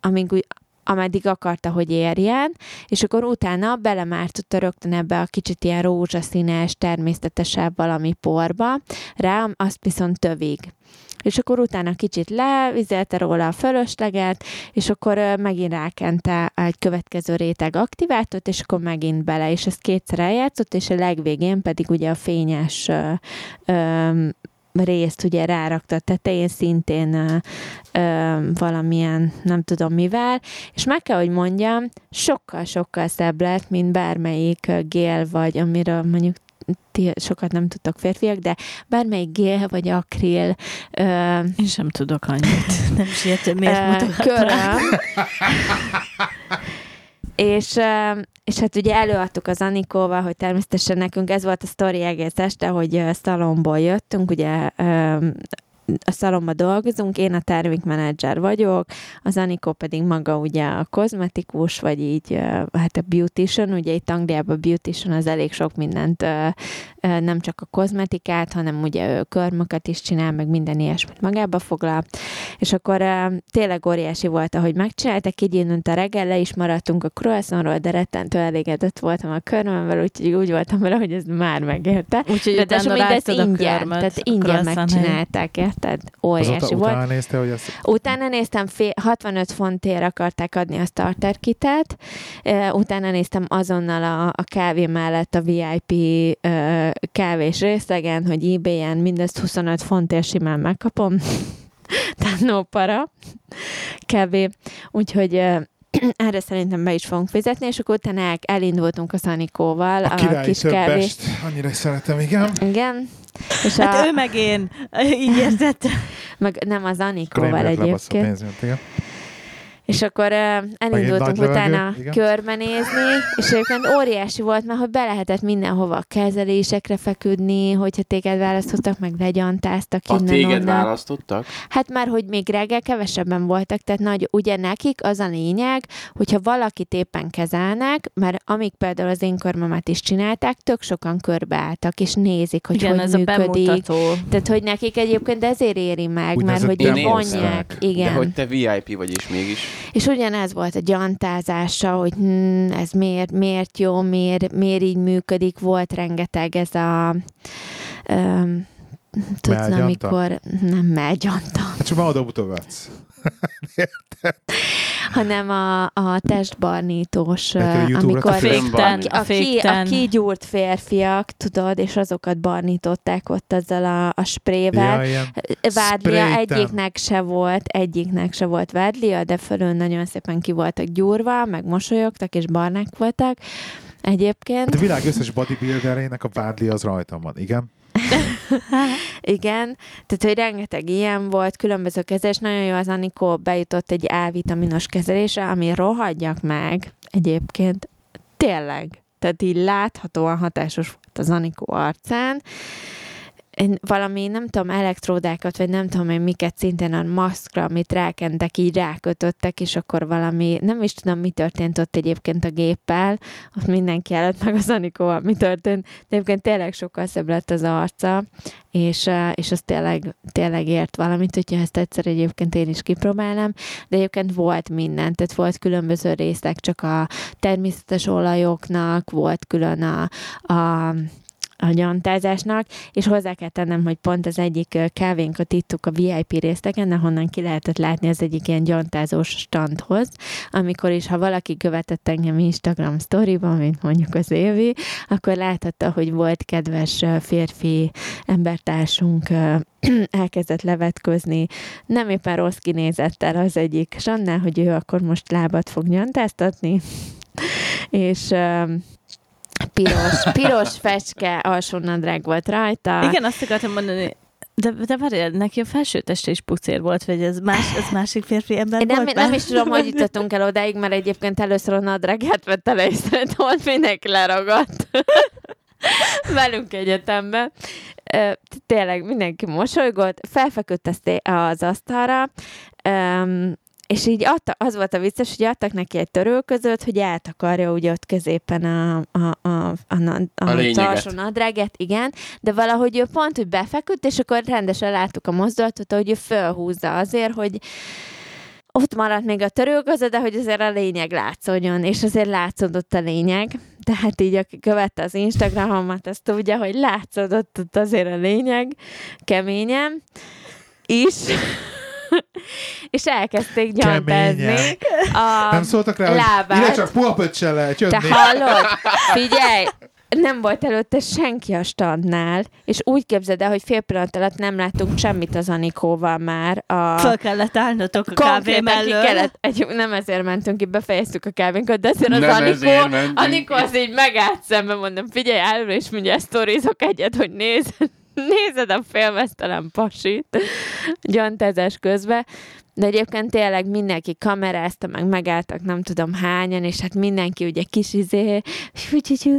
amíg ameddig akarta, hogy érjen, és akkor utána belemártotta rögtön ebbe a kicsit ilyen rózsaszínes, természetesebb valami porba, rá azt viszont tövig. És akkor utána kicsit levizelte róla a fölösleget, és akkor megint rákente egy következő réteg aktivátort, és akkor megint bele, és ezt kétszer eljátszott, és a legvégén pedig ugye a fényes ö, ö, részt ugye rárakta a tetején szintén ö, ö, valamilyen, nem tudom mivel, és meg kell, hogy mondjam, sokkal-sokkal szebb lett, mint bármelyik gél, vagy amiről mondjuk ti sokat nem tudtok férfiak, de bármelyik gél vagy akril ö, Én sem tudok annyit. Nem is értem, miért ö, mutogat rá. köröm, és, és hát ugye előadtuk az Anikóval, hogy természetesen nekünk ez volt a sztori egész este, hogy szalomból jöttünk, ugye a szalomba dolgozunk, én a termékmenedzser vagyok, az Anikó pedig maga ugye a kozmetikus, vagy így hát a beautician, ugye itt Angliában beautician az elég sok mindent, nem csak a kozmetikát, hanem ugye ő körmöket is csinál, meg minden ilyesmit magába foglal, és akkor tényleg óriási volt, ahogy megcsináltak, így indult a reggel, le is maradtunk a croissantról, de rettentő elégedett voltam a körmömvel, úgyhogy úgy voltam vele, hogy ez már megérte. Úgyhogy De utána a ingyen, tehát ingyen megcsinálták, érted? Azóta Óriási volt. utána nézte, hogy ezt Utána néztem, fél, 65 fontért akarták adni a starter kitet, utána néztem azonnal a, a kávé mellett a VIP kávés részegen, hogy ebay-en mindezt 25 fontért simán megkapom. Tehát no para. Kevés. Úgyhogy erre szerintem be is fogunk fizetni, és akkor utána el- elindultunk a Szanikóval, a a, kis kávés. többest, annyira szeretem, igen. Igen. És Hát a, ő meg én. Így értette. meg nem az Anikóval egyébként. pénzmet, igen. És akkor uh, elindultunk utána levegő, igen. körbenézni, és egyébként óriási volt, mert hogy be lehetett mindenhova a kezelésekre feküdni, hogyha téged választottak, meg legyantáztak Ha innen téged onnan. választottak? Hát már, hogy még reggel kevesebben voltak, tehát nagy, ugye nekik az a lényeg, hogyha valakit éppen kezelnek, mert amíg például az én körmömet is csinálták, tök sokan körbeálltak, és nézik, hogy Igen, hogy ez a működik. bemutató. Tehát, hogy nekik egyébként ezért éri meg, mert Úgynevezett hogy Én vonják. De Igen. hogy te VIP vagy is mégis. És ugyanez volt a gyantázása, hogy hm, ez miért, miért jó, miért, miért így működik. Volt rengeteg ez a... Um, tudsz, amikor nem mellgyanta, Hát csak már oda. hanem a, a testbarnítós, YouTube-ra amikor te Fékten, a, a ki, a kigyúrt férfiak, tudod, és azokat barnították ott azzal a, a sprével. Ja. Vádlia Spraytan. egyiknek se volt, egyiknek se volt vádlia, de fölön nagyon szépen ki voltak gyúrva, meg mosolyogtak, és barnák voltak. Egyébként, Hát a világ összes bodybuilderének a vádli az rajtam van, igen. igen, tehát, hogy rengeteg ilyen volt, különböző kezelés. Nagyon jó az Anikó bejutott egy A-vitaminos kezelésre, ami rohadjak meg egyébként. Tényleg. Tehát így láthatóan hatásos volt az Anikó arcán. Valami, nem tudom, elektródákat, vagy nem tudom én miket szintén a maszkra, amit rákentek, így rákötöttek, és akkor valami, nem is tudom, mi történt ott egyébként a géppel, ott mindenki előtt, meg az Anikóval mi történt, de egyébként tényleg sokkal szebb lett az arca, és, és az tényleg, tényleg ért valamit, hogyha ezt egyszer egyébként én is kipróbálnám, de egyébként volt minden, tehát volt különböző részek, csak a természetes olajoknak, volt külön a, a a gyantázásnak, és hozzá kell tennem, hogy pont az egyik kávénkat ittuk a VIP részlegen, ahonnan ki lehetett látni az egyik ilyen gyantázós standhoz, amikor is, ha valaki követett engem Instagram sztoriban, mint mondjuk az Évi, akkor láthatta, hogy volt kedves férfi embertársunk elkezdett levetközni, nem éppen rossz kinézettel az egyik Sannál, hogy ő akkor most lábat fog nyantáztatni, és piros, piros fecske alsónadrág volt rajta. Igen, azt akartam mondani, de, de várjál, neki a felső teste is pucér volt, vagy ez, más, ez másik férfi ember Én nem, volt? nem is tudom, hogy jutottunk el odáig, mert egyébként először a nadrágját vette le, és szerintem ott mindenki leragadt. Velünk egyetemben. Tényleg mindenki mosolygott, felfeküdt az asztalra, és így adta, az volt a vicces, hogy adtak neki egy törölközőt, hogy eltakarja ugye ott középen a, a, a, a, a, A alsó nadráget, igen, de valahogy ő pont, hogy befeküdt, és akkor rendesen láttuk a mozdulatot, hogy ő fölhúzza azért, hogy ott maradt még a törülköző, de hogy azért a lényeg látszódjon, és azért látszódott a lényeg. Tehát így, aki követte az Instagramomat, azt tudja, hogy látszódott ott azért a lényeg keményen is. és elkezdték gyantázni a Nem szóltak rá, hogy lábát. ide csak puha pöccsel lehet jönni. Te hallod? Figyelj! nem volt előtte senki a standnál, és úgy képzeld el, hogy fél pillanat alatt nem láttunk semmit az Anikóval már. A... Föl kellett állnotok a kávé mellől. kellett, egy, nem ezért mentünk ki, befejeztük a kávénkat, de azért az Nem Anikó. Anikó az így megállt szembe, mondom, figyelj, előre is mindjárt sztorizok egyet, hogy nézd, nézed a félmeztelen pasit gyantezes közben. De egyébként tényleg mindenki kamerázta, meg megálltak nem tudom hányan, és hát mindenki ugye kis izé,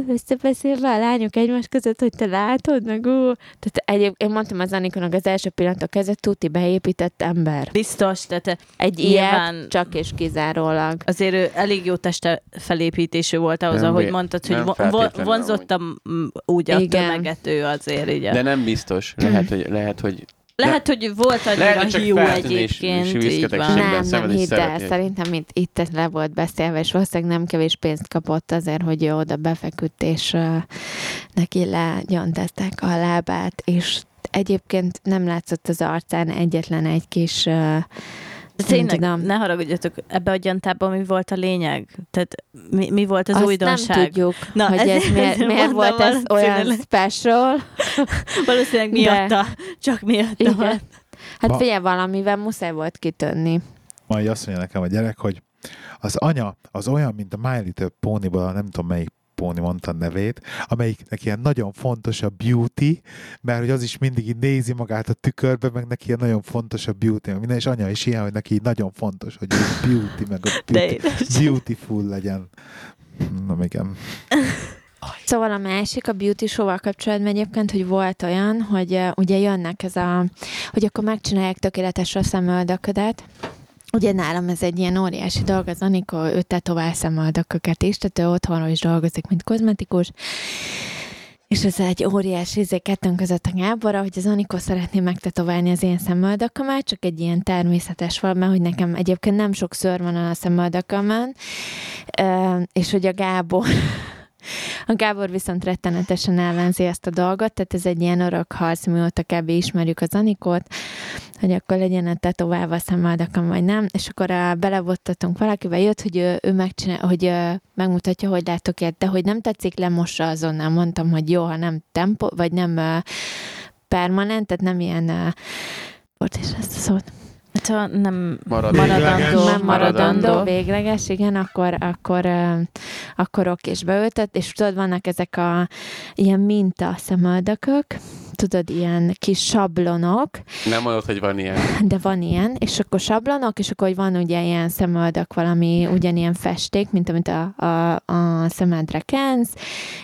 összebeszélve a lányok egymás között, hogy te látod, meg ú. Tehát egyéb, én mondtam az Anikonak az első pillanatok kezdet, tuti beépített ember. Biztos, tehát Egy ilyet csak és kizárólag. azért ő elég jó teste felépítésű volt ahhoz, Nem ahogy mondtad, hogy nem vo- feltétlenül vonzotta m- úgy a Igen. tömeget ő azért, így. De nem biztos. Lehet, hogy, lehet, hogy Lehet, hogy volt annyira Lehet, hogy csak hiú egyébként, így van. Nem, nem hidd el, szerintem itt, itt ez le volt beszélve, és valószínűleg nem kevés pénzt kapott azért, hogy ő oda befeküdt, és uh, neki legyantezták a lábát, és egyébként nem látszott az arcán egyetlen egy kis uh, De tényleg, tudom. ne haragudjatok, ebbe a gyantában mi volt a lényeg? Tehát mi, mi volt az azt újdonság? nem tudjuk, Na, hogy ez, ez- miért, miért volt ez olyan special. Valószínűleg De- miatta, csak miatta. Igen. van. Hát Ma- figyelj, valamivel muszáj volt kitönni. Majd azt mondja nekem a gyerek, hogy az anya az olyan, mint a My Little Pony-ból, nem tudom melyik Póni mondta a nevét, amelyiknek ilyen nagyon fontos a beauty, mert hogy az is mindig így nézi magát a tükörbe, meg neki ilyen nagyon fontos a beauty, meg minden, és anya is ilyen, hogy neki így nagyon fontos, hogy ő beauty, meg a beauty, beautiful legyen. Na igen. Szóval a másik a beauty show-val kapcsolatban egyébként, hogy volt olyan, hogy uh, ugye jönnek ez a, hogy akkor megcsinálják tökéletesre a szemöldöködet, Ugye nálam ez egy ilyen óriási dolog, az Anika, ő tetovál szemöldököket is, tehát ő otthonról is dolgozik, mint kozmetikus, és ez egy óriási izé kettőnk között a Gáborra, hogy az Anikó szeretné megtetoválni az én szemöldökömet, csak egy ilyen természetes valami, hogy nekem egyébként nem sok szőr van a szemöldökömön, és hogy a Gábor a Gábor viszont rettenetesen ellenzi ezt a dolgot, tehát ez egy ilyen örök harc, mióta kb. ismerjük az Anikót, hogy akkor legyen a tetoválva a szemöldökön, vagy nem, és akkor a, belevottatunk valakivel, jött, hogy ő, ő megcsinál, hogy ö, megmutatja, hogy látok ilyet, de hogy nem tetszik, lemossa azonnal. Mondtam, hogy jó, ha nem tempo, vagy nem ö, permanent, tehát nem ilyen uh, volt is ezt a szót. Hát, ha nem Maradandó. maradandó, nem maradandó, maradandó. végleges, igen, akkor, akkor, akkor ok és beültet, és tudod, vannak ezek a ilyen minta szemöldökök, tudod, ilyen kis sablonok, Nem mondod, hogy van ilyen. de van ilyen, és akkor sablonok, és akkor hogy van ugye ilyen szemöldök, valami ugyanilyen festék, mint amit a, a, a szemedre kensz,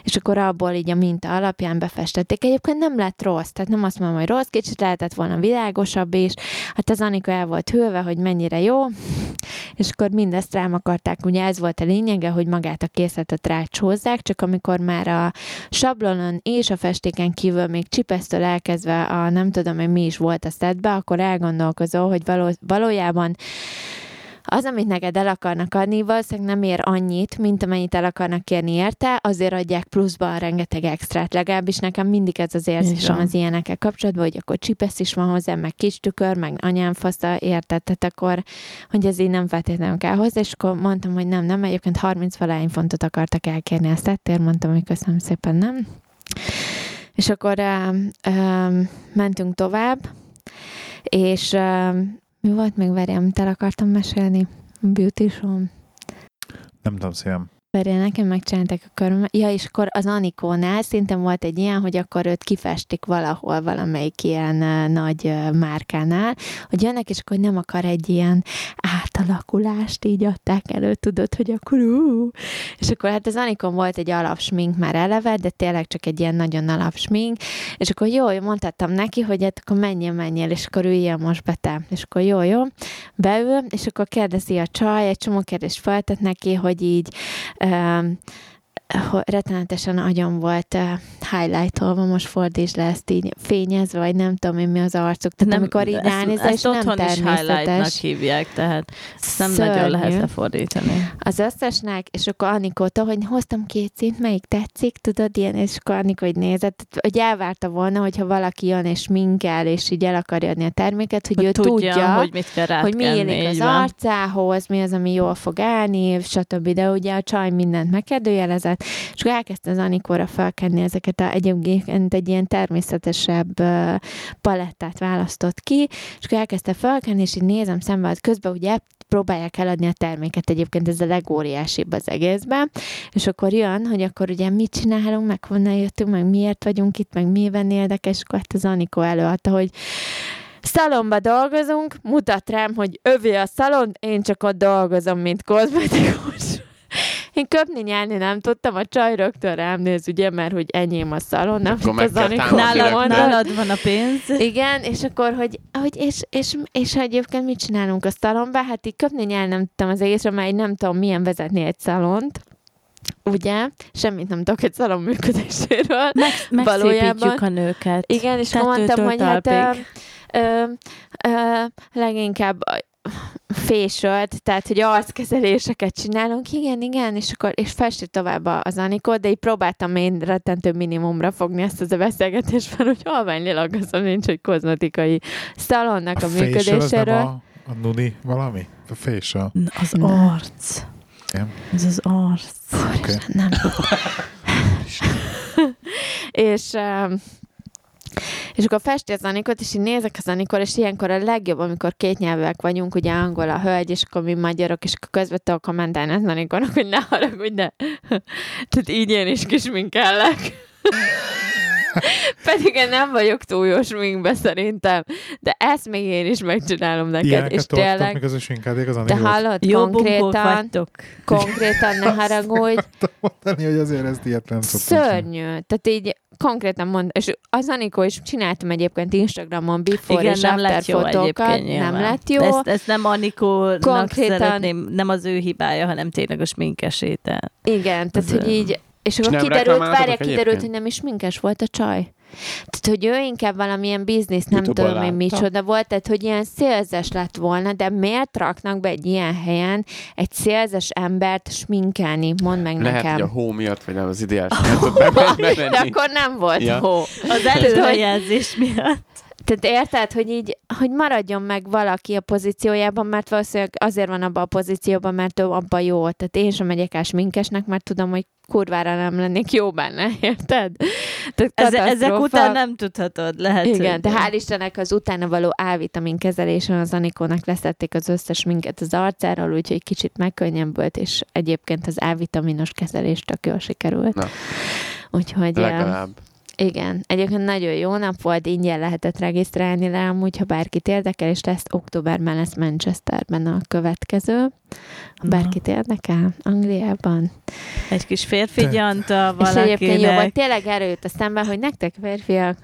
és akkor abból így a minta alapján befestették. Egyébként nem lett rossz, tehát nem azt mondom, hogy rossz, kicsit lehetett volna világosabb is. Hát az Anika el volt hőve, hogy mennyire jó, és akkor mindezt rám akarták, ugye ez volt a lényege, hogy magát a készletet rácsózzák, csak amikor már a sablonon és a festéken kívül még csipesztől elkezdve a nem tudom, hogy mi is volt a szedbe, akkor elgondolkozol, hogy való, valójában az, amit neked el akarnak adni, valószínűleg nem ér annyit, mint amennyit el akarnak kérni érte, azért adják pluszba a rengeteg extrát. Legalábbis nekem mindig ez az érzésem az ilyenekkel kapcsolatban, hogy akkor csipesz is van hozzá, meg kis tükör, meg anyám fasza, érted? Tehát akkor, hogy ez így nem feltétlenül kell hozzá, és akkor mondtam, hogy nem, nem, egyébként 30 valány fontot akartak elkérni a szettért, mondtam, hogy köszönöm szépen, nem. És akkor uh, uh, mentünk tovább, és uh, mi volt még, várjál, amit el akartam mesélni? Beauty show Nem tudom szívem. Várjál, nekem megcsinálták a körömet. Ja, és akkor az Anikónál szintén volt egy ilyen, hogy akkor őt kifestik valahol valamelyik ilyen nagy márkánál, hogy jönnek, és akkor nem akar egy ilyen átalakulást, így adták elő, tudod, hogy akkor ú. És akkor hát az Anikon volt egy alapsmink már eleve, de tényleg csak egy ilyen nagyon alapsmink, és akkor jó, mondhattam neki, hogy hát akkor menjél, menjél, és akkor üljél most be te. És akkor jó, jó, beül, és akkor kérdezi a csaj, egy csomó kérdést feltett neki, hogy így Um. Rettenetesen agyon volt uh, highlightolva, most fordítsd le ezt így fényezve, vagy nem tudom én mi az arcuk. Tehát nem, amikor így ezt, ránézel, és nem otthon is természetes. hívják, tehát nem Szörnyű. nagyon lehet lefordítani. Az összesnek, és akkor Anikóta, hogy hoztam két szint, melyik tetszik, tudod, ilyen, és akkor Anikó így nézett, hogy elvárta volna, hogyha valaki jön és minkel, és így el akarja adni a terméket, hogy, Hogy ő tudja, tudja, hogy mit kell hogy mi illik az van. arcához, mi az, ami jól fog állni, stb. De ugye a csaj mindent megkérdőjelezett, szalonnát, és akkor elkezdte az Anikóra felkenni ezeket a egyébként egy ilyen természetesebb palettát választott ki, és akkor elkezdte felkenni, és így nézem szembe, hogy közben ugye próbálják eladni a terméket, egyébként ez a legóriásibb az egészben, és akkor jön, hogy akkor ugye mit csinálunk, meg honnan jöttünk, meg miért vagyunk itt, meg miben érdekes, és akkor hát az Anikó előadta, hogy szalomba dolgozunk, mutat rám, hogy övé a szalon, én csak ott dolgozom, mint kozmetikus. Én köpni nyelni nem tudtam, a csaj rögtön rám néz, ugye, mert hogy enyém a szalon, nem Akkor az Nálad, nálad van a pénz. Igen, és akkor, hogy, hogy és, és, és, egyébként mit csinálunk a szalonban? Hát így köpni nyelni nem tudtam az egészre, mert nem tudom, milyen vezetni egy szalont. Ugye? Semmit nem tudok egy szalon működéséről. Meg, Valójában- megszépítjük a nőket. Igen, és mondtam, hogy hát ö, ö, ö, leginkább fésölt, tehát hogy arckezeléseket csinálunk, igen, igen, és akkor és festi tovább az Anikó, de így próbáltam én rettentő minimumra fogni ezt az a beszélgetést, mert hogy halvány lélagazom nincs, hogy kozmetikai szalonnak a, A nem működéséről. a, a nuni valami? A facial. Az Nem. arc. Igen. Ez az arc. Oké. Nem. és um, és akkor festi az Anikot, és így nézek az Anikor, és ilyenkor a legjobb, amikor két nyelvek vagyunk, ugye angol a hölgy, és akkor mi magyarok, és akkor közben tudok kommentálni az Anikornak, hogy ne haragudj, de tehát így én is kisminkellek. Pedig én nem vagyok túl jó sminkbe szerintem, de ezt még én is megcsinálom neked, Ilyeneket és tényleg, még az ösinkádék az Anikót. hallod, Jó konkrétan, konkrétan ne haragudj, mondani, hogy azért ezt ilyet nem szoktam csinálni. Szörnyű. Tehát így konkrétan mond, és az Anikó is csináltam egyébként Instagramon before Igen, és nem after lett jó fotókat. egyébként Nem lett jó. Ezt, ezt nem Anikónak Konkrétan- szeretném, nem az ő hibája, hanem tényleg a sminkesétel. Igen, tehát hogy így, és akkor kiderült, várják, kiderült, hogy nem is minkes volt a csaj. Tehát, hogy ő inkább valamilyen biznisz, nem YouTube-on tudom én micsoda volt, tehát, hogy ilyen szélzes lett volna, de miért raknak be egy ilyen helyen egy szélzes embert sminkelni? Mondd meg Lehet, nekem. hogy a hó miatt, vagy nem az ideális miatt. De akkor nem volt Ja. hó. Az előrejelzés miatt. Tehát érted, hogy így, hogy maradjon meg valaki a pozíciójában, mert valószínűleg azért van abban a pozícióban, mert ő abban jó. Tehát én sem megyek el sminkesnek, mert tudom, hogy kurvára nem lennék jó benne, érted? Tehát Ez, ezek után nem tudhatod, lehet. Igen, de hál' Istennek az utána való A-vitamin kezelésen az Anikónak leszették az összes minket az arcáról, úgyhogy kicsit megkönnyebbült, és egyébként az A-vitaminos kezelés tök jól sikerült. Na. Úgyhogy... Legalább. Igen, egyébként nagyon jó nap volt, ingyen lehetett regisztrálni rá, amúgy, ha bárkit érdekel, és lesz októberben lesz Manchesterben a következő. Ha bárkit érdekel, Angliában. Egy kis férfi gyanta És egyébként jó volt, valakinek. tényleg erőt a szemben, hogy nektek férfiak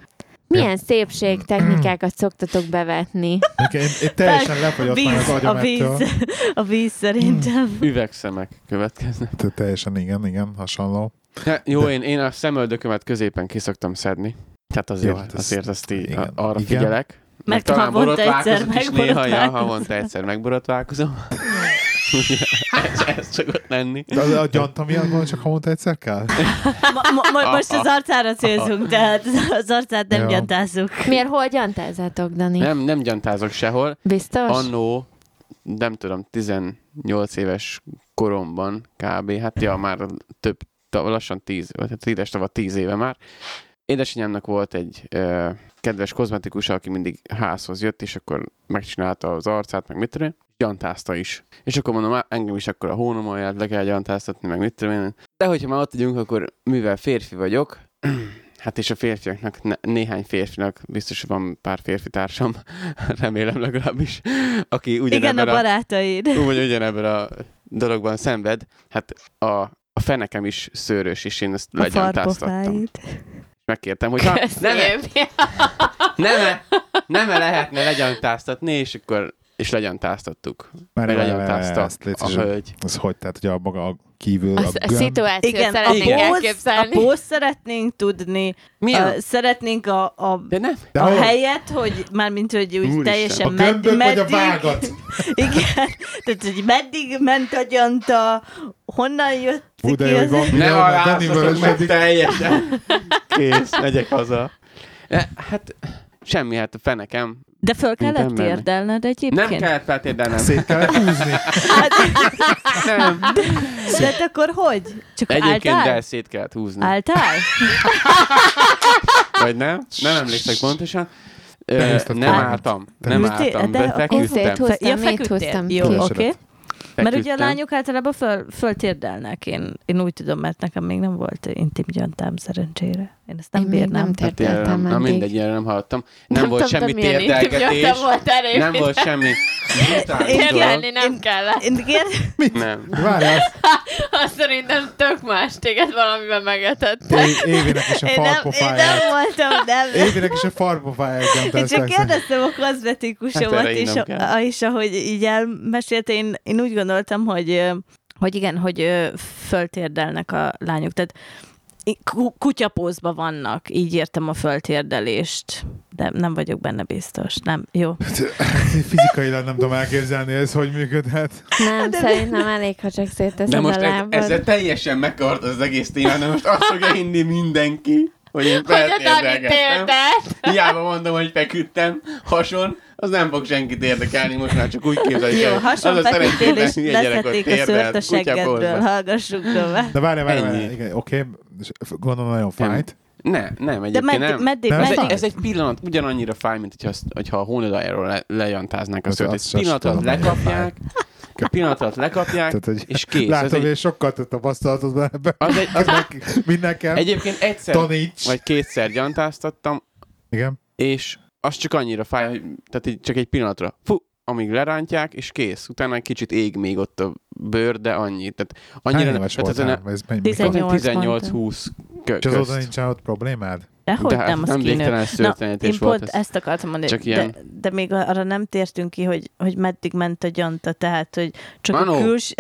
milyen szépség technikákat szoktatok bevetni. Én, én teljesen A lefogyott már az a víz, ettől. a víz szerintem. Üvegszemek következnek. Te- Teljesen igen, igen, hasonló. Ja, jó, én, én a szemöldökömet középen ki szoktam szedni. Tehát azért, Jó, hát azért azt így, igen. arra Igen. figyelek. Meg talán havonta egyszer borotválkozok is néha, ja, havonta egyszer megborotválkozom. Ez, ez szokott lenni. De a, a gyanta miatt van, csak havonta egyszer kell? Ma, ma, most az arcára célzunk, tehát az arcát nem Jó. gyantázzuk. Miért, hol gyantázzátok, Dani? Nem, nem gyantázok sehol. Biztos? Annó, nem tudom, 18 éves koromban kb. Hát ja, már több, lassan 10, vagy hát édes tava 10 éve már. Édesanyámnak volt egy ö, kedves kozmetikus, aki mindig házhoz jött, és akkor megcsinálta az arcát, meg mit tudom gyantázta is. És akkor mondom, "Á, engem is akkor a hónomalját le kell gyantáztatni, meg mit tudom én. De hogyha már ott vagyunk, akkor mivel férfi vagyok, hát és a férfiaknak, ne, néhány férfinak, biztos van pár férfi társam, remélem legalábbis, aki Igen, a ugyanebben a, barátaid. úgy, ugyanebben a dologban szenved, hát a, a fenekem is szőrös, és én ezt A legyantáztattam. Megkértem, hogy ha nem, Köszönöm. nem, nem lehetne legyantáztatni, és akkor és legyantáztattuk. Már légy a hölgy. Ez hogy? Tehát, hogy a maga a kívül A, a, a szituációt Igen, a szeretnénk póz, a póz szeretnénk tudni, Milyen? a, szeretnénk a, a, De nem. De a helyet, hogy mármint, hogy úgy Úristen. teljesen A gömbök vagy a meddig, vágat? igen, tehát, hogy meddig ment a gyanta, honnan jött Hú, de ki jó, az... hogy van Ne aláztatok meg teljesen. Kész, megyek haza. E, Hát semmi, hát a fenekem De föl kellett embernek. térdelned Nem egyébként? kellett feltérdelnem. Szét kellett húzni. Nem. De hát akkor hogy? Csak Egyébként álltál? de szét kellett húzni. Álltál? Vagy nem? Nem emlékszek pontosan. Ö, nem álltam. Nem álltam, De de feküdtem. húztam, Ja, Jó, oké. Keresed. Mert ugye a Feküdtem. lányok általában föl, föltérdelnek. Én, én úgy tudom, mert nekem még nem volt intim gyantám szerencsére. Én ezt nem Én bírnám. nem Hát térdeltem na eddig. mindegy, erre nem hallottam. Nem, volt tudtam, semmi térdelgetés. Nem volt semmi. Térdelni nem kellett. Én kér... Nem. Várjál, Azt szerintem tök más, téged valamiben megetettek. Évinek is a nem, én nem farpofáját. voltam, nem. Évinek is a farpofáját Én csak kérdeztem a Hát kozmetikusomat, kell. a, és ahogy így elmesélte, én, én úgy gondoltam, hogy, hogy igen, hogy föltérdelnek a lányok. Tehát í- ku- kutyapózban vannak, így értem a föltérdelést, de nem vagyok benne biztos. Nem, jó. Fizikailag nem tudom elképzelni, ez hogy működhet. Nem, szerintem elég, ha csak De szétteszed most a ez, lábad. ezzel teljesen megkart az egész témát, de most azt fogja hinni mindenki, hogy én Hogy a Dani. Hiába mondom, hogy feküdtem hason, az nem fog senkit érdekelni, most már csak úgy képzeljük Jó, hason Az a feküdtél, és leszették a szőrt a seggedből. Hallgassuk tovább. De Ennyi. várjál, igen, oké, és gondolom nagyon fájt. Ne, nem, De egyébként meddig, nem. meddig, Ez meddig, egy, ez egy pillanat, ugyanannyira fáj, mint hogyha, azt- hogyha a hónadájáról le, lejantáznák a az Egy pillanat alatt lekapják, egy pillanat alatt lekapják, Tehát, hogy és kész. Látod, egy, hogy sokkal több tapasztalatod van ebben. az egy, az, Mindenkem. egyébként egyszer Taníts. vagy kétszer gyantáztattam, Igen. és az csak annyira fáj, hogy tehát így csak egy pillanatra, fú, amíg lerántják, és kész. Utána egy kicsit ég még ott a bőr, de annyi. Tehát annyira, Hány éves tehát voltál? Ez mennyi- mikor? 18 18-20 kö- És azóta közt. nincsen ott problémád? Dehogy De hát nem, az nem végtelen én volt pont ez. ezt akartam mondani, Csak de, ilyen- de még arra nem tértünk ki, hogy, hogy meddig ment a gyanta, tehát, hogy csak Manó. a küls...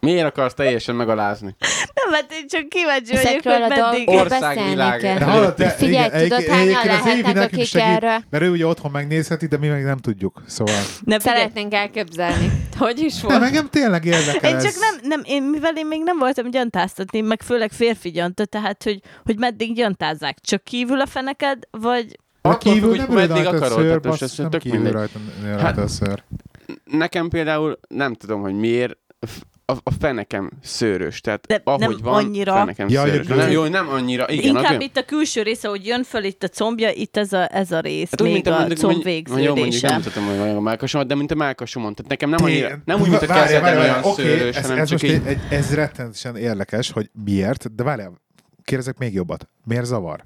Miért akarsz teljesen megalázni? nem, hát én csak kíváncsi vagyok, Ezekről hogy a meddig... dolgokról Ország beszélni világ. kell. De hallod, de Figyelj, igen, tudod, egyébként- hányan az Évi lehetnek, nekünk akik segít, erről Mert ő ugye otthon megnézheti, de mi meg nem tudjuk. Szóval... Ne, figyelj, szeretnénk elképzelni. Hogy is Nem, volt? engem tényleg érdekel én ez. csak nem, nem, én, mivel én még nem voltam gyantáztatni, meg főleg férfi gyanta, tehát, hogy, hogy meddig gyantázzák. Csak kívül a feneked, vagy... A Attól kívül függ, nem meddig a akarod, szőr, tehát ez nem tök kívül mindegy. rajta, rajta Hát- a szőr. Nekem például nem tudom, hogy miért a, a fenekem szőrös, tehát De ahogy nem van, annyira. fenekem Ja, szőrös. Nem, jó, nem annyira, igen. Inkább itt a külső része, hogy jön föl itt a combja, itt ez a, ez a rész, Hát még mint a, a mondjuk, comb mondjuk, jó, mondjuk nem végződése. mutatom, hogy olyan a melkasomat, de mint a melkasomon. Tehát nekem nem annyira, nem úgy, mint a várjál, olyan várjál, oké, szőrös, ez, hanem ez csak így... egy, ez rettenetesen érdekes, hogy miért, de várjál, kérdezek még jobbat. Miért zavar?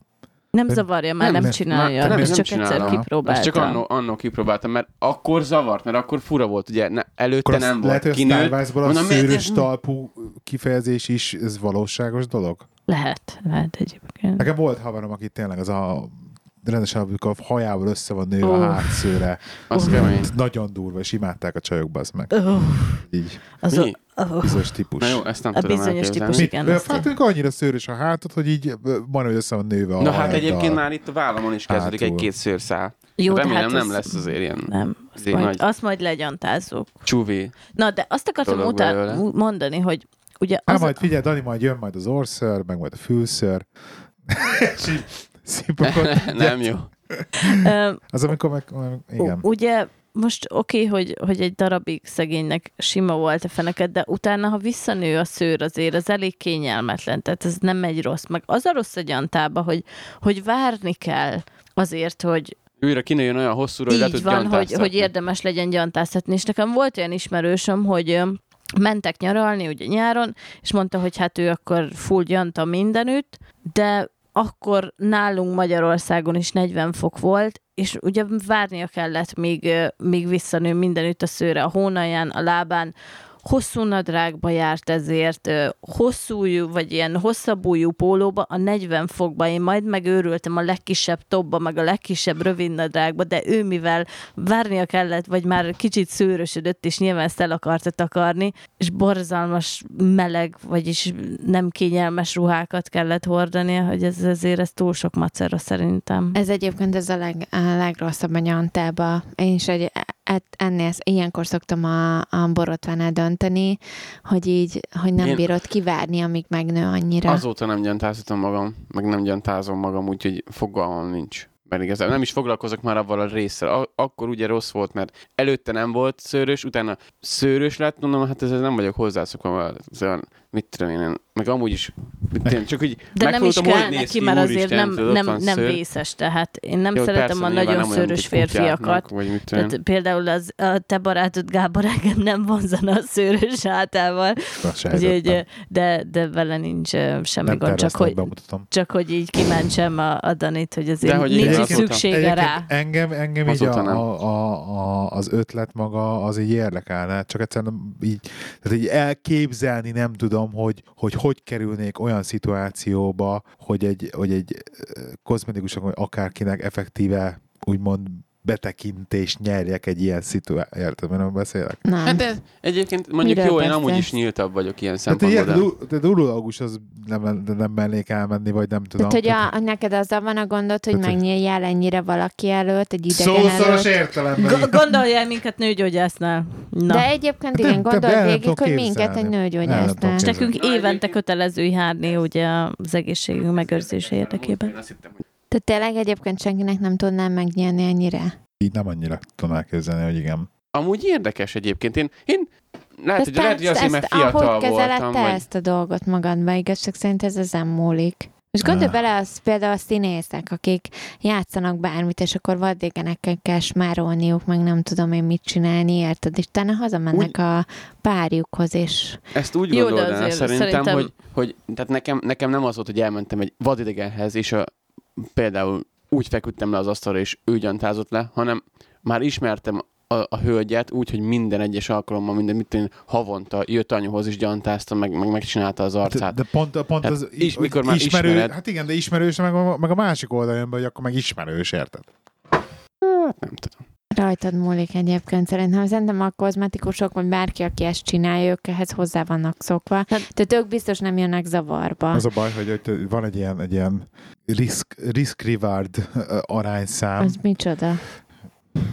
Nem zavarja, már nem, nem, csinálja. nem, ezt nem csak csinálom. egyszer Ezt kipróbáltam. csak annó, annó kipróbáltam, mert akkor zavart, mert akkor fura volt, ugye ne, előtte Akkor nem volt. lehet, hogy a Star Kinőtt. Wars-ból a szőrös talpú kifejezés is, ez valóságos dolog? Lehet, lehet egyébként. Nekem volt haverom, aki tényleg az a rendesen, amikor a hajával össze van nőve Ó. a hátszőre. Az kemény. Nagyon durva, és imádták a csajok, az meg. Uh, Így, az a, uh, bizonyos típus. Na jó, ezt nem A tudom bizonyos elképzelni. típus, Mit? igen, azt Hát annyira szőrös a hátad, hogy így hogy össze van nőve a Na hát egyébként már itt a vállamon is kezdődik Hátul. egy-két szőrszál. jó, de Remélem hát nem az, lesz azért ilyen Nem, azt Azért majd, nagy- azt majd legyantázzuk. csuvi. Na, de azt akartam Dolog utá- belőle. mu- mondani, hogy ugye Hát az, majd figyelj, Dani, majd jön majd az orszőr, meg majd a fülszőr. és így nem jó. Az, amikor meg... Igen. U- Ugye most oké, okay, hogy, hogy egy darabig szegénynek sima volt a feneket, de utána, ha visszanő a szőr azért, az elég kényelmetlen, tehát ez nem megy rossz. Meg az a rossz a gyantába, hogy, hogy várni kell azért, hogy Újra kinőjön olyan hosszúra, hogy le így tud van, hogy, hogy érdemes legyen gyantáztatni. És nekem volt olyan ismerősöm, hogy mentek nyaralni ugye nyáron, és mondta, hogy hát ő akkor full gyanta mindenütt, de akkor nálunk Magyarországon is 40 fok volt, és ugye várnia kellett, míg, ö, míg visszanő mindenütt a szőre a hónalján, a lábán, hosszú nadrágba járt ezért, hosszú, vagy ilyen hosszabbújú pólóba, a 40 fokba, én majd megőrültem a legkisebb tobba, meg a legkisebb rövid nadrágba, de ő mivel várnia kellett, vagy már kicsit szőrösödött, és nyilván ezt el akarta takarni, és borzalmas meleg, vagyis nem kényelmes ruhákat kellett hordania, hogy ez azért ez túl sok macera szerintem. Ez egyébként ez a, leg, a legrosszabb a nyantába. Én is egy, et, ennél, ilyenkor szoktam a, a borotvánál dönteni, hogy így, hogy nem Én- bírod kivárni, amíg megnő annyira. Azóta nem gyantáztatom magam, meg nem gyantázom magam, úgyhogy fogalmam nincs mert igazából nem is foglalkozok már avval a résszel. A- akkor ugye rossz volt, mert előtte nem volt szőrös, utána szőrös lett, mondom, hát ez nem vagyok hozzászokva, ez olyan, mit tudom én, meg amúgy is, mit tudom, csak úgy De nem is kell neki, ki, mert azért úristen, nem, tudod, nem, nem szőr. vészes, tehát én nem Jó, szeretem persze, a nagyon szőrös férfiakat. kutyáknak. Tehát például az, a te barátod Gábor engem nem vonzana a szőrös hátával, úgyhogy, de, de vele nincs semmi Nem gond, csak hogy, bemutatom. csak hogy így kimentsem a, a Danit, hogy azért De hogy nincs így szüksége rá. Engem, engem így a, a, a, az ötlet maga az így érdekelne, csak egyszerűen így, tehát így elképzelni nem tudom, hogy, hogy hogy kerülnék olyan szituációba, hogy egy, hogy egy ö, kozmetikusnak, vagy akárkinek effektíve úgymond betekintést nyerjek egy ilyen szituációba. Érted, miről beszélek? Nem. Hát de egyébként mondjuk Miről jó, én amúgy is nyíltabb vagyok ilyen szempontból. ilyen, de- de urológus az nem, nem mernék elmenni, vagy nem tudom. Tehát, hogy a, neked azzal van a gondod, hogy Tehát, megnyíljál ennyire valaki előtt, egy idegen Szószoros előtt. értelemben. G- gondolj el minket nőgyógyásznál. Na. De egyébként Hát igen, nem, nem végig, hogy minket egy nem nőgyógyásznál. És nekünk évente kötelező járni ugye az egészségünk megőrzése érdekében. Én azt hittem, hogy Tehát tényleg egyébként senkinek nem tudnám megnyílni ennyire. Így nem annyira tudom elképzelni, hogy igen. Amúgy érdekes egyébként. Én, én lehet, hogy, lehet, hogy azért, mert ezt- ahogy fiatal kezeled voltam, te vagy... ezt a dolgot magadba, igazság szerint ez ezen múlik. És gondolj Ah. bele, az például a színészek, akik játszanak bármit, és akkor vadégenekkel kell smárolniuk, meg nem tudom én mit csinálni, érted? És utána hazamennek a párjukhoz, és Ezt úgy Jó, azért szerintem, szerintem- Hogy, hogy tehát nekem, nekem nem az volt, hogy elmentem egy vadidegenhez, és a, például úgy feküdtem le az asztalra, és ő gyantázott le, hanem már ismertem a, a hölgyet úgy, hogy minden egyes alkalommal, minden mit én, havonta jött anyuhoz is gyantázta, meg, meg megcsinálta az De, arcát. de pont, pont Hát az is- mikor már ismerő, ismered. Hát igen, de ismerős, meg a, meg a másik oldal jön be, hogy akkor meg ismerős, érted? Hát nem tudom. Rajtad múlik egyébként szerintem. Szerintem a kozmetikusok, vagy bárki, aki ezt csinálja, ők ehhez hozzá vannak szokva. Tehát ők biztos nem jönnek zavarba. Az a baj, hogy, van egy ilyen, egy ilyen risk, risk reward ö, arányszám, Az micsoda?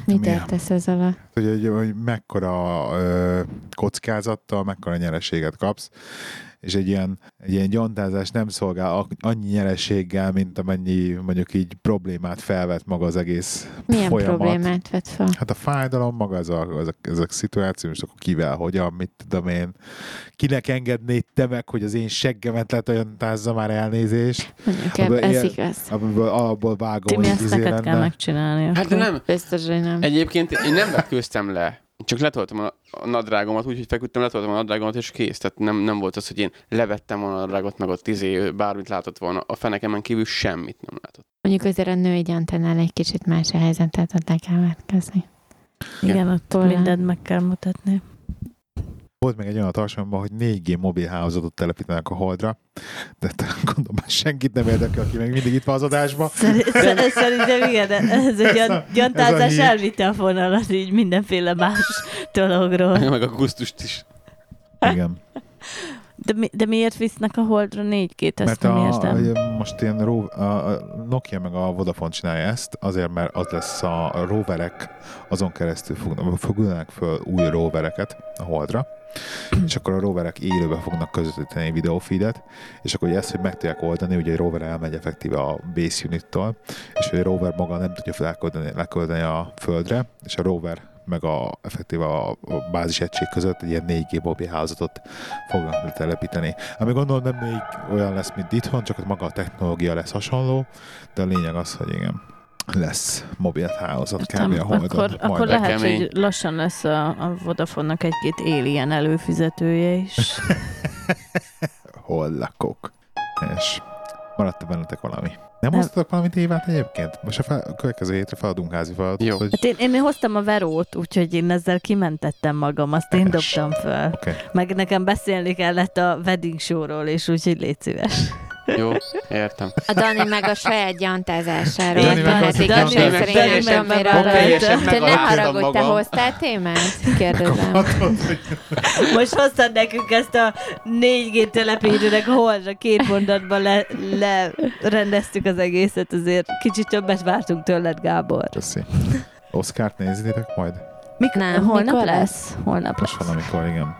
Mit értesz ez alatt? hogy, hogy, hogy mekkora ö, kockázattal, mekkora nyereséget kapsz, és egy ilyen, egy ilyen gyantázás nem szolgál annyi nyereséggel, mint amennyi mondjuk így problémát felvet maga az egész Milyen folyamat. problémát vett fel? Hát a fájdalom, maga ez a, ez a, ez a szituáció, most akkor kivel, hogyan, mit tudom én, kinek engednéd te meg, hogy az én seggemet letajontázza már elnézést, Mondjuk Abba ez ilyen- igaz. abból, abból vágom, Timi, hogy ezt izé neked kell lenne. megcsinálni. Hát nem, Biztos, hogy nem. Egyébként én nem vetkőztem le. Csak letoltam a, a nadrágomat, úgyhogy feküdtem, letoltam a nadrágomat, és kész. Tehát nem, nem volt az, hogy én levettem volna a nadrágot, meg ott izé, bármit látott volna. A fenekemen kívül semmit nem látott. Mondjuk azért a női gyantánál egy kicsit más a helyzet, tehát ott le kell vetkezni. Igen, ott mindent meg kell mutatni. Volt még egy olyan tartalomban, hogy 4G mobilhálózatot telepítenek a holdra, de te- gondolom, már senkit nem érdekel, aki még mindig itt van az adásban. Szer- szer- Szerintem igen, ez egy gyan- gyantázás elvitte a fonalat így mindenféle más dologról. Meg a gusztust is. Igen. De, mi, de miért visznek a holdra 4G-t? Ezt Mert nem a, értem. most ilyen ro, a a Nokia meg a Vodafone csinálja ezt, azért, mert az lesz a, a roverek, azon keresztül fognak, fognak föl új rovereket a holdra, és akkor a roverek élőbe fognak közvetíteni videófeedet, és akkor ugye ezt, hogy meg tudják oldani, ugye egy rover elmegy effektíve a base unittól, és hogy a rover maga nem tudja leküldeni, leküldeni a földre, és a rover meg a, effektíve a, a bázis egység között egy ilyen 4G mobil hálózatot fognak telepíteni. Ami gondolom nem még olyan lesz, mint itthon, csak maga a technológia lesz hasonló, de a lényeg az, hogy igen, lesz mobil hálózat kb. A holdon. akkor, akkor majd. lehet, kemény. hogy lassan lesz a, a Vodafone-nak egy-két alien előfizetője is. Hol lakok? És maradt bennetek valami? Nem Nem. hoztatok valamit évát egyébként? Most a, fel, a következő hétre feladunk házi feladatot. Jó. Hogy... Hát én, én hoztam a verót, úgyhogy én ezzel kimentettem magam, azt én dobtam föl. Oké. Meg nekem beszélni kellett a wedding showról, és úgyhogy légy szíves. Jó, értem. A Dani meg a saját gyantázásáról. Dani meg az- meg szerint nem meg teljesen Te ne haragudj, te hoztál témát? Kérdezem. Most hoztad nekünk ezt a 4G telepítőnek holdra, két mondatban le, lerendeztük az egészet, azért kicsit többet vártunk tőled, Gábor. Köszi. Oszkárt nézitek majd? Mik, Nem, holnap mikor lesz? Holnap Most lesz. valamikor, igen.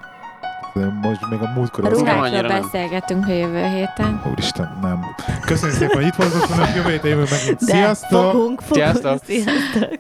De most még a múltkor A ruhákról beszélgetünk a jövő héten. Úristen, nem. Köszönjük szépen, hogy itt voltatok jövő héten jövő megint. De Sziasztok! fogunk, fogunk. Sziasztok! Sziasztok!